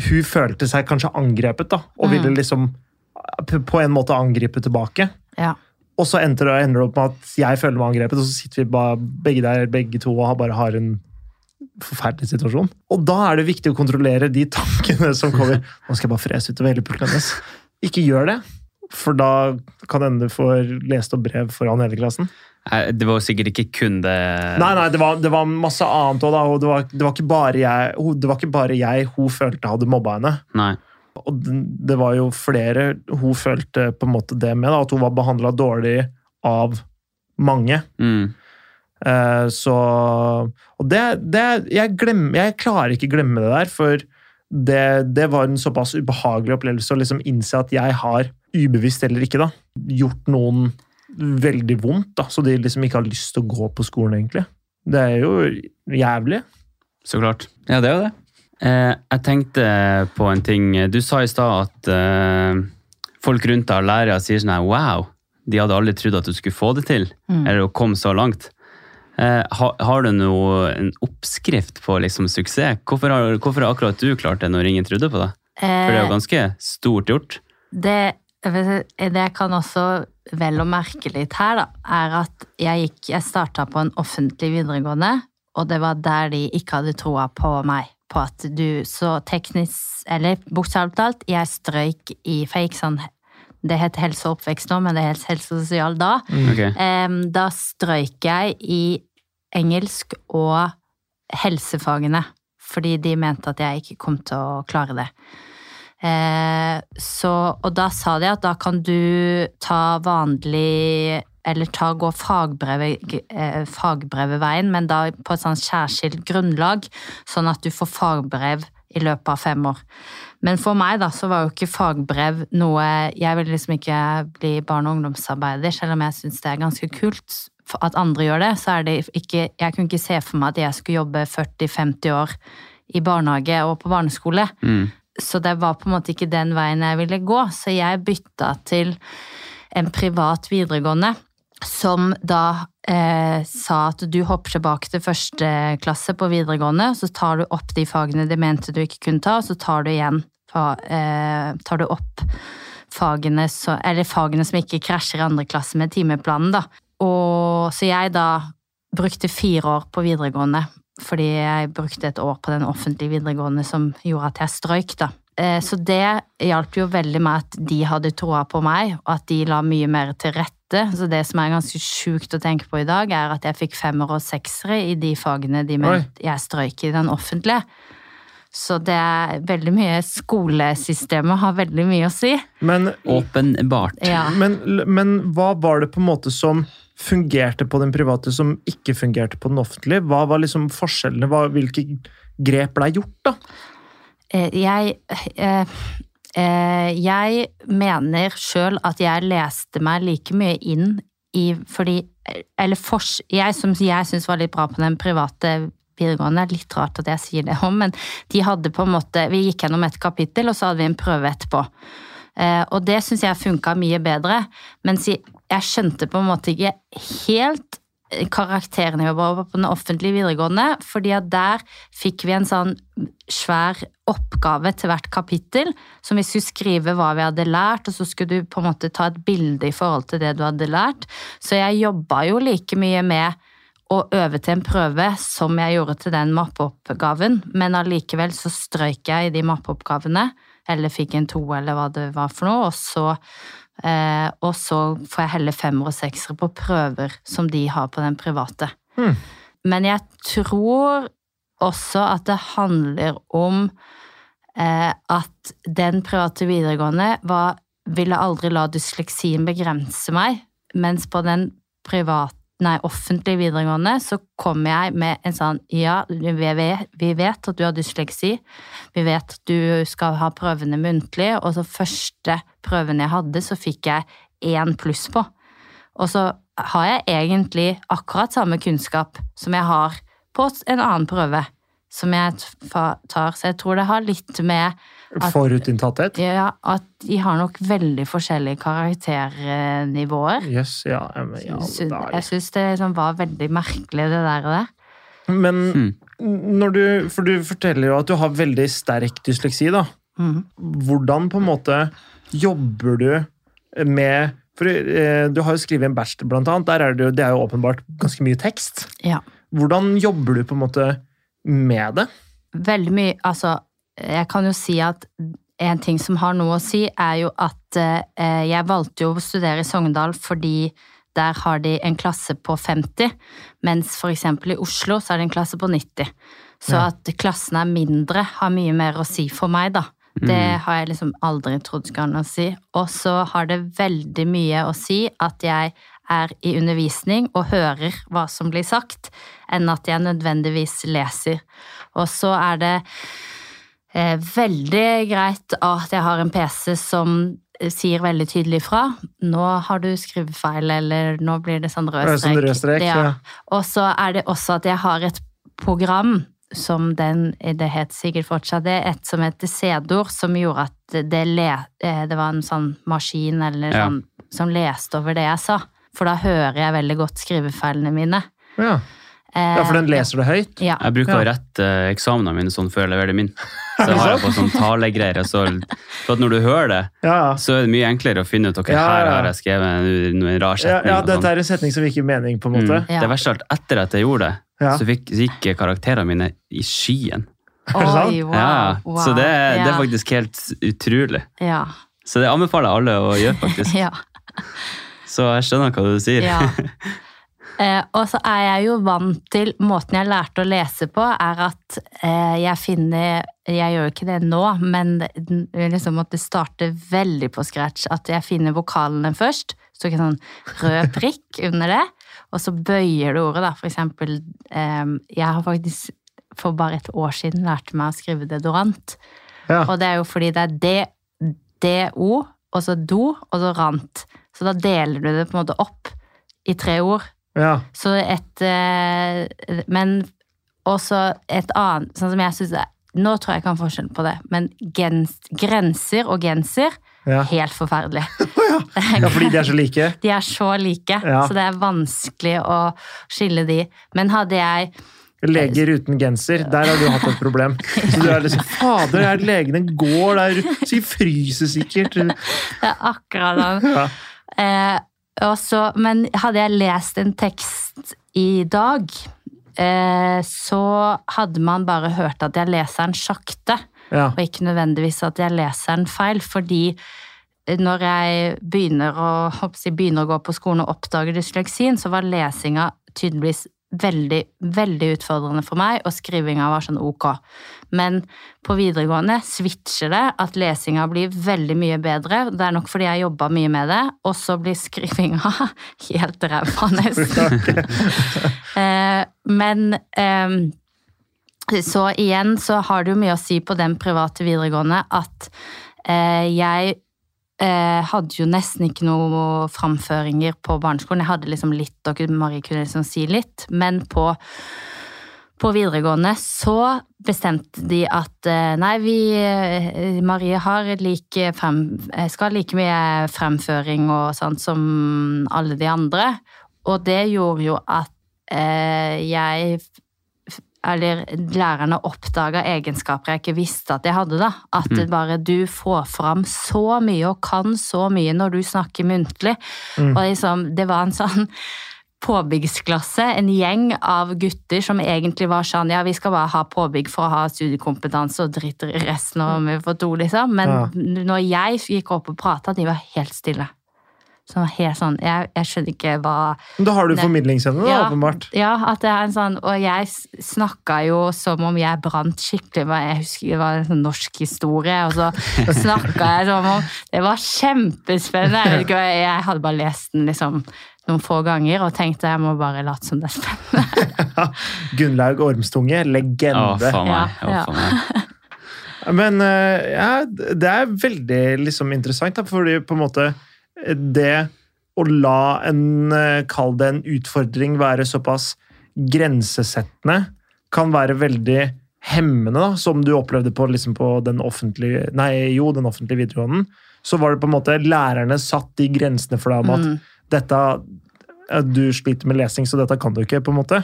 Hun følte seg kanskje angrepet, da, og ville Mm. liksom på en måte angripe tilbake. Ja. Og så ender det, ender det opp med at jeg føler meg angrepet, og så sitter vi bare, begge der, begge to og har- bare har en forferdelig situasjon. Og da er det viktig å kontrollere de tankene som kommer. Nå skal jeg bare frese utover hele pulten hennes. Ikke gjør det, for da kan hende du får lest opp brev foran hele klassen. Det var sikkert ikke kun det Nei, nei, det var, det var masse annet òg, da. Og det var, det, var ikke bare jeg, det var ikke bare jeg hun følte hadde mobba henne. Nei. Og det- det var jo flere hun følte på en måte det med, da, at hun var behandla dårlig av mange. Mm. Eh, så Og det, det jeg, glemmer, jeg klarer ikke glemme det der, for det, det var en såpass ubehagelig opplevelse å liksom innse at jeg har, ubevisst eller ikke, da, gjort noen veldig vondt, da, så de liksom ikke har lyst til å gå på skolen, egentlig. Det er jo jævlig. Så klart. Ja, det er jo det. Eh, jeg tenkte på en ting. Du sa i stad at eh, folk rundt deg, lærere, sier sånn her Wow, de hadde aldri trodd at du skulle få det til. Mm. Eller å komme så langt. Eh, har, har du noe, en oppskrift på liksom suksess? Hvorfor har, hvorfor har akkurat du klart det når ingen trodde på deg? For det er jo Eh, ganske stort gjort. det, det jeg kan også vel å merke litt her, da, er at jeg, gikk, jeg starta på en offentlig videregående, og det var der de ikke hadde troa på meg. På at du så teknisk, eller bokstavelig talt, jeg strøyk i gikk sånn Det het helse og oppvekst nå, men det het helse og sosial da. Ok. Em, da strøyk jeg i engelsk og helsefagene, fordi de mente at jeg ikke kom til å klare det. Eh, så, og da sa de at da kan du ta vanlig Eller ta gå fagbrevet, fagbrevet fagbreveveien, men da på et sånn særskilt grunnlag, sånn at du får fagbrev i løpet av fem år. Men for meg da, så var jo ikke fagbrev noe Jeg vil liksom ikke bli barne- og ungdomsarbeider, selv om jeg syns det er ganske kult at andre gjør det. Så er det ikke Jeg kunne ikke se for meg at jeg skulle jobbe 40-50 år i barnehage og på barneskole. Mm. Så det var på en måte ikke den veien jeg ville gå. Så jeg bytta til en privat videregående som da eh, sa at du hopper tilbake til første klasse på videregående, så tar du opp de fagene de mente du ikke kunne ta, og så tar du igjen eh, tar du opp fagene, så, fagene som ikke krasjer i andre klasse med timeplanen. Da. Og, så jeg da brukte fire år på videregående, fordi jeg brukte et år på den offentlige videregående som gjorde at jeg strøyk. da. Eh, Så det hjalp jo veldig med at de hadde troa på meg, og at de la mye mer til rette. Så det som er ganske sjukt å tenke på i dag, er at jeg fikk femmer og seksere i de fagene de mente jeg strøyk i den offentlige. Så det er veldig mye Skolesystemet har veldig mye å si. Men, Åpenbart. Ja. men, men hva var det på en måte som fungerte på den private, som ikke fungerte på den offentlige? Hva var liksom forskjellene? Hva, hvilke grep ble gjort, da? Eh, Jeg eh, eh, Jeg mener sjøl at jeg leste meg like mye inn i Fordi Eller fors, jeg som jeg syns var litt bra på den private videregående, er litt rart at jeg sier det om, men de hadde på en måte Vi gikk gjennom et kapittel, og så hadde vi en prøve etterpå. Eh, Og det syns jeg funka mye bedre, mens jeg skjønte på en måte ikke helt karakternivået på den offentlige videregående, fordi at der fikk vi en sånn svær oppgave til hvert kapittel, som vi skulle skrive hva vi hadde lært, og så skulle du på en måte ta et bilde i forhold til det du hadde lært. Så jeg jobba jo like mye med å øve til en prøve som jeg gjorde til den mappeoppgaven, men allikevel så strøyk jeg i de mappeoppgavene, eller fikk en to, eller hva det var for noe, og så Eh, og så får jeg heller femmer og seksere på prøver som de har på den private. Mm. Men jeg tror også at det handler om eh, at den private videregående var, ville aldri la dysleksien begrense meg, mens på den private Nei, offentlige videregående, så kom jeg med en sånn Ja, vi vet at du har dysleksi. Vi vet at du skal ha prøvene muntlig, og så første prøven jeg hadde, så fikk jeg én pluss på. Og så har jeg egentlig akkurat samme kunnskap som jeg har på en annen prøve som jeg tar, så jeg tror det har litt med At- Forutinntatthet? ja, at de har nok veldig forskjellige karakternivåer. Yes, ja. men ja. Jeg syns det liksom var veldig merkelig, det der. og det. Men mm. når du For du forteller jo at du har veldig sterk dysleksi, da. Mm. Hvordan på en måte jobber du med For eh, du har jo skrevet en bachelor, blant annet. Der er det, jo, det er jo åpenbart ganske mye tekst. Ja. Hvordan jobber du på en måte med det? Veldig mye Altså, jeg kan jo si at en ting som har noe å si, er jo at eh, jeg valgte jo å studere i Sogndal fordi der har de en klasse på 50, mens eksempel i Oslo så er det en klasse på 90. Så Ja. at klassen er mindre har mye mer å si for meg, da. Det har jeg liksom aldri trodd skulle ha noe å si. Og så har det veldig mye å si at jeg er i undervisning og hører hva som blir sagt, enn at jeg nødvendigvis leser. Og så er det eh, veldig greit at jeg har en PC som eh, sier veldig tydelig fra. Nå har du skrivefeil, eller nå blir det sånn rød strek. sånn rød strek, ja. Og så er det også at jeg har et program som den, det het sikkert fortsatt det, et som heter Sedor, som gjorde at det, le, eh, det var en sånn maskin eller Ja. sånn, som leste over det jeg sa. For da hører jeg veldig godt skrivefeilene mine. Ja. Eh, ja, for den leser det høyt? Ja. Jeg bruker å rette eh, eksamene mine sånn før jeg leverer min. Så har jeg på sånn talegreier. Så, for at når du hører det, Ja, så er det mye enklere å finne ut ok, Ja, ja, her har jeg skrevet en, en rar setning. ja dette sånn. er en setning som ikke gir mening, på en måte. Mm. Ja. Det verste av alt, etter at jeg gjorde det, Ja. så, fikk, så gikk karakterene mine i skyen. Er det sant? Oi, wow, ja, wow. Så det, det er faktisk helt utrolig. Ja. Så det anbefaler jeg alle å gjøre, faktisk. ja. Så jeg skjønner hva du sier. Ja. Eh, og så er jeg jo vant til Måten jeg lærte å lese på, er at eh, jeg finner Jeg gjør jo ikke det nå, men liksom måtte starte veldig på scratch. At jeg finner vokalene først. Så ikke sånn rød prikk under det. Og så bøyer du ordet, da. For eksempel eh, Jeg har faktisk for bare et år siden lært meg å skrive deodorant. Ja. Og det er jo fordi det er D, DO, og så do, og så rant. Så da deler du det på en måte opp i tre ord. Ja. Så et eh, Men også et annet, sånn som jeg syns Nå tror jeg jeg kan forskjell på det, men gens, grenser og genser, Ja. helt forferdelig. ja, fordi de er så like. De er så like, Ja. så det er vanskelig å skille de. Men hadde jeg Leger uten genser, der har du hatt et problem. Så du er liksom Fader, er legene går der De fryser sikkert. Det er akkurat det. Ja. Eh, også, men hadde jeg lest en tekst i dag, eh, så hadde man bare hørt at jeg leser den sakte, Ja. og ikke nødvendigvis at jeg leser den feil, fordi når jeg begynner å, jeg, begynner å gå på skolen og oppdager dysleksien, så var lesinga tydeligvis veldig, veldig utfordrende for meg, og skrivinga var sånn ok. Men på videregående switcher det, at lesinga blir veldig mye bedre. Det er nok fordi jeg jobba mye med det, og så blir skrivinga helt ræva, nesten. Eh, Men ehm, så igjen så har det jo mye å si på den private videregående at eh, jeg eh, hadde jo nesten ikke noen framføringer på barneskolen. Jeg hadde liksom litt, og Marie kunne liksom si litt, men på, på videregående så bestemte de at eh, nei, vi eh, Marie har like frem, eh, skal like mye fremføring og sånt som alle de andre. Og det gjorde jo at eh, jeg eller lærerne oppdaga egenskaper jeg ikke visste at jeg hadde. da. At det bare du får fram så mye og kan så mye når du snakker muntlig. Mm. Og liksom, det var en sånn påbyggsklasse, en gjeng av gutter som egentlig var sånn ja, vi skal bare ha påbygg for å ha studiekompetanse og driter i resten om vi får to, liksom. Men Ja. når jeg gikk opp og prata, de var helt stille. Så det var helt sånn, jeg, jeg skjønner ikke hva Men da har du Ne- formidlingsevne, da, Ja. åpenbart. ja, at det er en sånn, og jeg snakka jo som om jeg brant skikkelig. Jeg husker det var en sånn norsk historie, og så snakka jeg som om Det var kjempespennende. Jeg, ikke, jeg hadde bare lest den liksom noen få ganger og tenkte jeg må bare late som det er spennende. Gunnlaug Ormstunge, Å, legende. faen meg. Ja, Å, ja. faen meg. Men eh, ja, det er veldig liksom, interessant, da, fordi på en måte det å la en eh, Kall det en utfordring være såpass grensesettende, kan være veldig hemmende, da, som du opplevde på, liksom, på den offentlige Nei, jo, den offentlige videregående. Så var det på en måte lærerne satt de grensene for deg om at Mm. dette Du sliter med lesing, så dette kan du ikke, på en måte.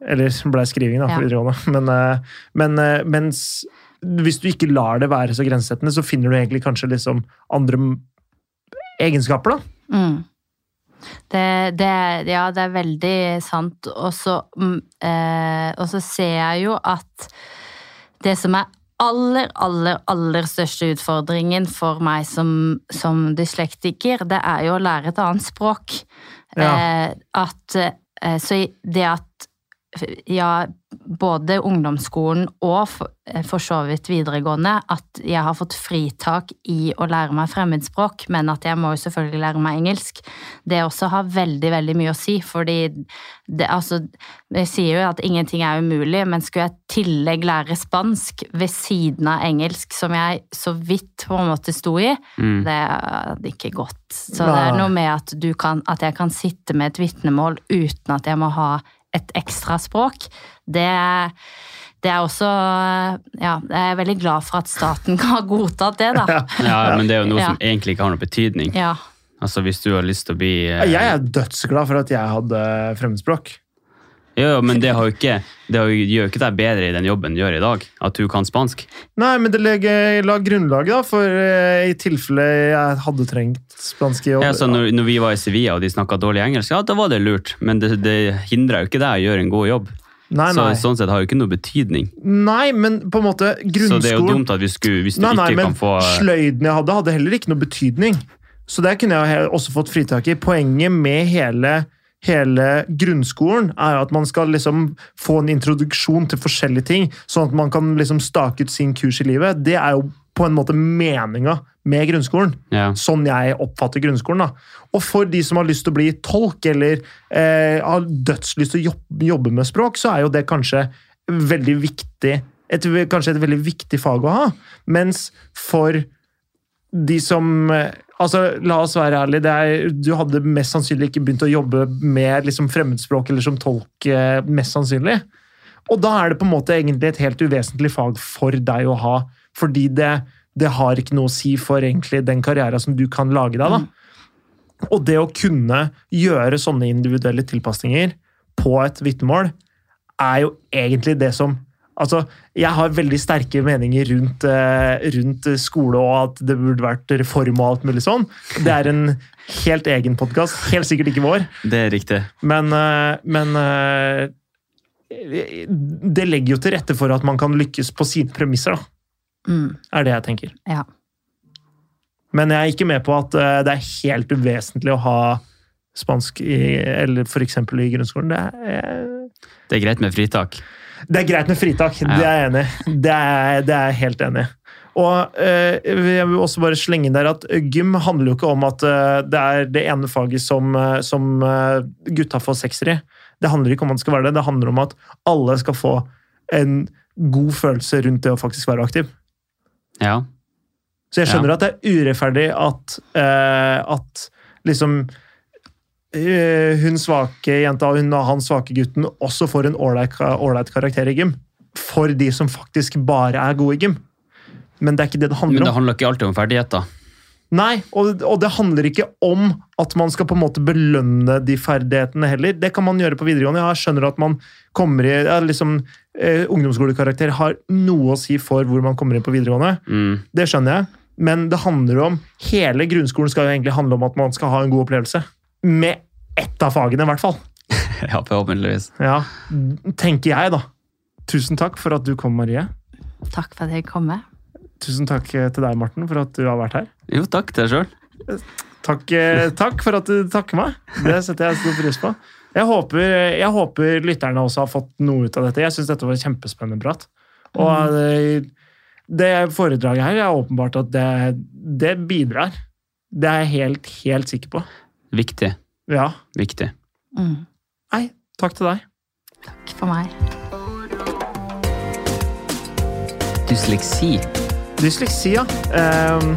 Eller ble skriving, da, Ja. videregående. Men, eh, men eh, mens hvis du ikke lar det være så grensesettende, så finner du egentlig kanskje liksom andre egenskaper, da. Mm. Det, det, ja, det er veldig sant. Og så, mm, eh, ser jeg jo at det som er aller, aller, aller største utfordringen for meg som, som dyslektiker, det er jo å lære et annet språk. Ja. Eh, at, eh, så det at ja, både ungdomsskolen og for, eh, for så vidt videregående, at jeg har fått fritak i å lære meg fremmedspråk, men at jeg må jo selvfølgelig lære meg engelsk. Det også har veldig, veldig mye å si, fordi det, altså, jeg sier jo at ingenting er umulig, men skulle jeg i tillegg lære spansk ved siden av engelsk, som jeg så vidt på en måte sto i, Mm. det hadde ikke gått. Så det er noe med at, du kan, at jeg kan sitte med et vitnemål uten at jeg må ha et ekstra språk. Det, det er også Ja, jeg er veldig glad for at staten har godtatt det, da. Ja, men det er jo noe Ja. som egentlig ikke har noe betydning. Ja. Altså Hvis du har lyst til å bli eh, Jeg er dødsglad for at jeg hadde fremmedspråk. Jo, men det, har jo ikke, det har jo, gjør jo ikke deg bedre i den jobben du gjør i dag, at du kan spansk. Nei, men det legger, la grunnlaget da, for eh, i tilfelle jeg hadde trengt spansk i jobb. Ja, så når, når vi var i Sevilla og de snakka dårlig engelsk, ja, da var det lurt, men det, det hindra jo ikke deg å gjøre en god jobb. nei, Så nei. Sånn sett har jo ikke noe betydning. nei, men på en måte grunnskolen... Så det er jo dumt at vi skulle, hvis du Nei, nei, ikke men kan få sløyden jeg hadde, hadde heller ikke noe betydning. Så det kunne jeg også fått fritak i. Poenget med hele, hele grunnskolen er at man skal liksom få en introduksjon til forskjellige ting, sånn at man kan liksom stake ut sin kurs i livet. Det er jo på en måte meninga med grunnskolen. ja. Sånn jeg oppfatter grunnskolen. da. Og for de som har lyst til å bli tolk, eller eh, har dødslyst til å jobbe, jobbe med språk, så er jo det kanskje veldig viktig et, Kanskje et veldig viktig fag å ha. Mens for de som eh, Altså, La oss være ærlige. Det du hadde mest sannsynlig ikke begynt å jobbe med liksom, fremmedspråk eller som tolk. eh, mest sannsynlig. Og da er det på en måte egentlig et helt uvesentlig fag for deg å ha. Fordi det, det har ikke noe å si for egentlig den karrieren som du kan lage deg. da. Og det å kunne gjøre sånne individuelle tilpasninger på et vitnemål, er jo egentlig det som Altså, jeg har veldig sterke meninger rundt, eh, rundt skole og at det burde vært reform og alt mulig sånn. Det er en helt egen podkast. Helt sikkert ikke vår. Det er riktig. Men, eh, men eh, det legger jo til rette for at man kan lykkes på sine premisser, da. Mm, Er det jeg tenker. ja. Men jeg er ikke med på at det er helt uvesentlig å ha spansk i, eller f.eks. i grunnskolen. Det er, Det er greit med fritak. Det er greit med fritak, det er jeg enig i. Det er, det er jeg helt enig i. Og eh, jeg vil også bare slenge inn der at gym handler jo ikke om at eh, det er det ene faget som, eh, som eh, gutta får sekser i. Det handler ikke om at det skal være det, det handler om at alle skal få en god følelse rundt det å faktisk være aktiv. Ja. Så jeg skjønner at det er urettferdig at, eh, at liksom eh, hun svake jenta og hun og han svake gutten også får en ålreit karakter i gym. For de som faktisk bare er gode i gym. Men det er ikke det det Men handler det handler ikke alltid om ferdigheter. Nei, og, og det handler ikke om at man skal på en måte belønne de ferdighetene heller. Det kan man gjøre på videregående. Jeg skjønner at man kommer i ja, liksom, eh, Ungdomsskolekarakter har noe å si for hvor man kommer inn på videregående. Mm. Det skjønner jeg, men det handler om Hele grunnskolen skal jo egentlig handle om at man skal ha en god opplevelse. Med ett av fagene, i hvert fall. Ja, forhåpentligvis. Ja, tenker jeg, da. Tusen takk for at du kom, Marie. Takk for at jeg kom med. Tusen takk eh, til deg, Morten, for at du har vært her. Jo, takk til deg sjøl. Takk, eh, takk for at du takker meg. Det setter jeg stor pris på. Jeg håper, jeg håper lytterne også har fått noe ut av dette. Jeg syns dette var kjempespennende prat. Og det, det foredraget her er åpenbart at det, det bidrar. Det er jeg helt, helt sikker på. Viktig. Ja. Viktig. Mm, Nei, takk til deg. takk for meg. Dysleksi. Dysleksi, ja. Um,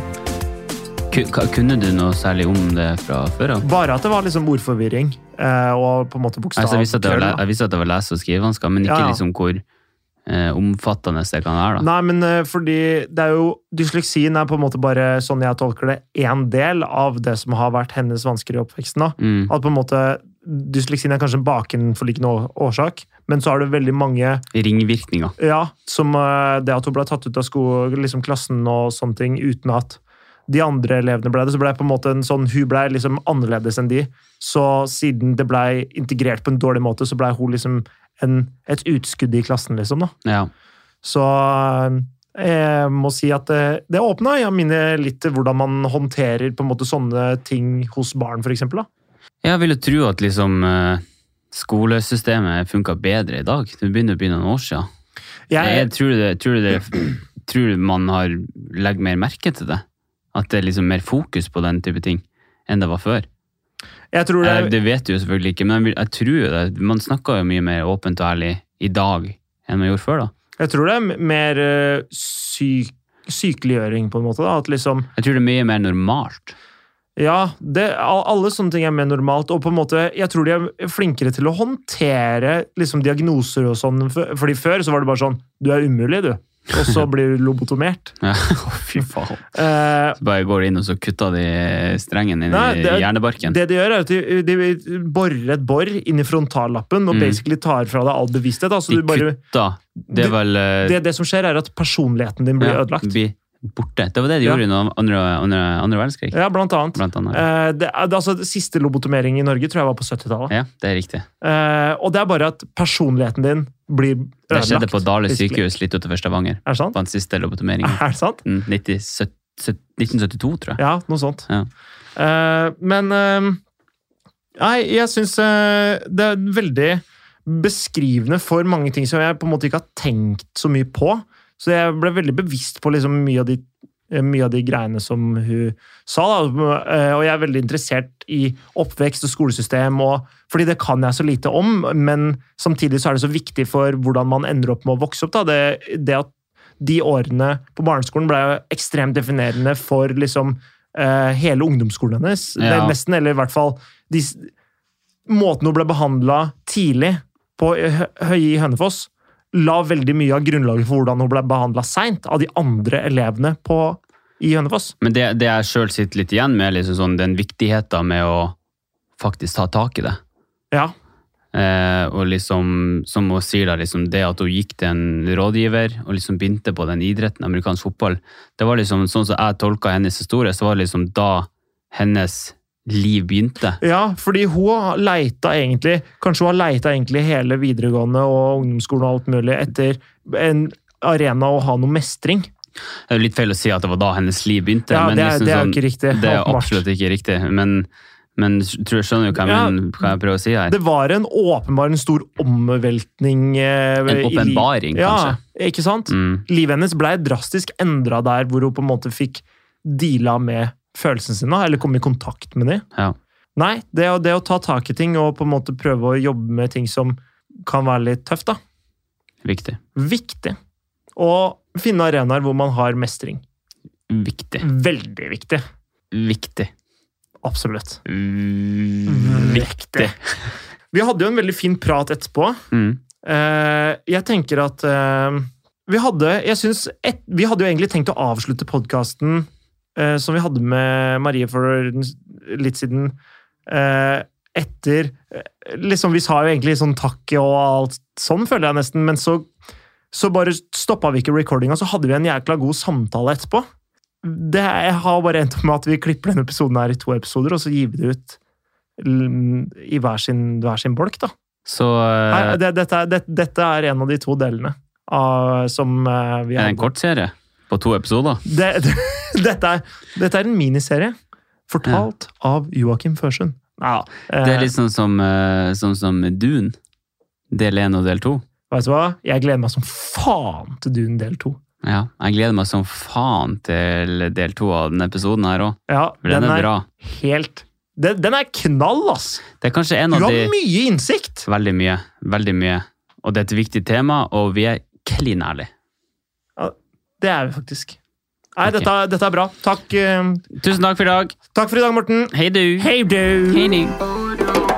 Kunne du noe særlig om det fra før av? bare at det var liksom ordforvirring eh, og på en måte Altså, jeg, visste at det var, le- lese- og skrivevansker, men ikke Ja, ja. liksom hvor omfattende det kan være. da. Nei, men eh, fordi det er jo Dysleksien er på en måte bare, sånn jeg tolker det, én del av det som har vært hennes vansker i oppveksten. da. Mm. At på en måte Dysleksien er kanskje en bakenforliggende årsak, men så er det veldig mange Ringvirkninger. Ja, som eh, det at hun ble tatt ut av sko, liksom klassen og sånne ting, uten at de andre elevene ble det, så ble det på en måte en sånn, hun ble liksom annerledes enn de. Så siden det ble integrert på en dårlig måte, så ble hun liksom en, et utskudd i klassen, liksom. da. Ja. Så eh, jeg må si at det, det åpna jeg minner litt hvordan man håndterer på en måte sånne ting hos barn, for da. Jeg vil jo tro at liksom eh, skolesystemet funka bedre i dag. Det begynner å bli noen år siden. Jeg, Jeg tror, det, tror, det, tror man har legger mer merke til det. At det er liksom mer fokus på den type ting enn det var før. Jeg tror det Eh, Det vet du jo selvfølgelig ikke, men jeg tror jo det. Man snakker jo mye mer åpent og ærlig i dag enn man gjorde før. da. Jeg tror det er mer eh, syk, sykeliggjøring, på en måte. da, at liksom, Jeg tror det er mye mer normalt. ja, det, Alle sånne ting er mer normalt. og på en måte, Jeg tror de er flinkere til å håndtere liksom, diagnoser og sånn. fordi Før så var det bare sånn Du er umulig, du. Og så blir du lobotomert. Ja, fy faen. Uh, Så bare går de inn og så kutter de strengen inn Nei, i hjernebarken. det de gjør, er at de, de borer et bor inn i frontallappen og Mm. basically tar fra deg all bevissthet. Altså, de du bare, kutter. Det er vel eh, det, det som skjer, er at personligheten din blir ja, ødelagt. blir borte. Det var det de Ja. gjorde under andre, andre, andre verdenskrig. Ja, blant annet. Blant annet. Eh, det, altså, det siste lobotomering i Norge tror jeg var på 70-tallet. Ja, det er riktig. Eh, og det er bare at personligheten din blir ødelagt. Det skjedde på Dale sykehus litt utenfor Stavanger. Er det sant? På den siste lobotomeringen. Er det sant? Mm, 90, søt- søt- 1972, tror jeg. Ja, noe sånt. Ja. Eh, men eh, Nei, jeg syns det er veldig beskrivende for mange ting som jeg på en måte ikke har tenkt så mye på. Så jeg ble veldig bevisst på liksom mye, av de, mye av de greiene som hun sa. Da. Eh, Og jeg er veldig interessert i oppvekst og skolesystem, og, fordi det kan jeg så lite om. Men samtidig så er det så viktig for hvordan man ender opp med å vokse opp. Da. Det, det at de årene på barneskolen ble ekstremt definerende for liksom uh, hele ungdomsskolen hennes. Det Ja. Nesten, eller i hvert fall de, Måten hun ble behandla tidlig på Hø- Høie i Hønefoss, la veldig mye av grunnlaget for hvordan hun ble behandla seint av de andre elevene på, i Hønefoss. Men det, det jeg sjøl sitter litt igjen med, liksom sånn, den viktigheten med å faktisk ta tak i det. Ja. Eh, og liksom, som hun sier da, liksom, det at hun gikk til en rådgiver og liksom begynte på den idretten, amerikansk fotball, det var liksom, sånn som jeg tolka hennes historie, så var det liksom da hennes liv begynte. ja, fordi hun leita egentlig Kanskje hun har leita egentlig hele videregående og ungdomsskolen og alt mulig etter en arena å ha noe mestring. Det er jo litt feil å si at det var da hennes liv begynte. Ja, men det er, liksom det er sånn- ikke riktig. Det er absolutt ikke riktig, men, men tror jeg skjønner hva jeg, Ja. hva jeg prøver å si her. Det var en åpenbar en stor omveltning eh, En åpenbaring, kanskje? ja, kanskje. Ikke sant? Mm. Livet hennes ble drastisk endra der hvor hun på en måte fikk deala med følelsene sine, eller komme i kontakt med dem. Ja. Nei, det det å ta tak i ting og på en måte prøve å jobbe med ting som kan være litt tøft, da. Viktig. Viktig. Og finne arenaer hvor man har mestring. Viktig. Veldig viktig. Viktig. Absolutt. Viktig. Vi hadde jo en veldig fin prat etterpå. Mm. Eh, jeg tenker at eh, vi hadde jeg synes et, Vi hadde jo egentlig tenkt å avslutte podkasten som vi hadde med Marie for litt siden, eh, etter eh, liksom Vi sa jo egentlig sånn takk og alt sånn, føler jeg nesten, men så, så bare stoppa vi ikke recordinga, så hadde vi en jækla god samtale etterpå. Det har bare endt med at vi klipper denne episoden her i to episoder, og så gir vi det ut i hver sin, hver sin bolk, da. Så uh, Nei, det, dette, det, dette er en av de to delene av, som uh, vi har en kortserie på to episoder. det, det, dette, er, dette er en miniserie fortalt av Joakim Førsund. Ja, Det er litt sånn som, eh, sånn som Dune. Del én og del to. Vet du hva? Jeg gleder meg som faen til Dune del to. Ja, jeg gleder meg som faen til del to av denne episoden her òg. Ja, Den, er bra. helt den, den er knall, ass! Det er kanskje en Du av har de mye innsikt! Veldig mye. Veldig mye. Og det er et viktig tema, og vi er klin ærlige. Det er vi faktisk. Nei, okay. dette, dette er bra. Takk, eh, Tusen takk for i dag. takk for i dag, Morten. Hei du. Hei du! Hei du.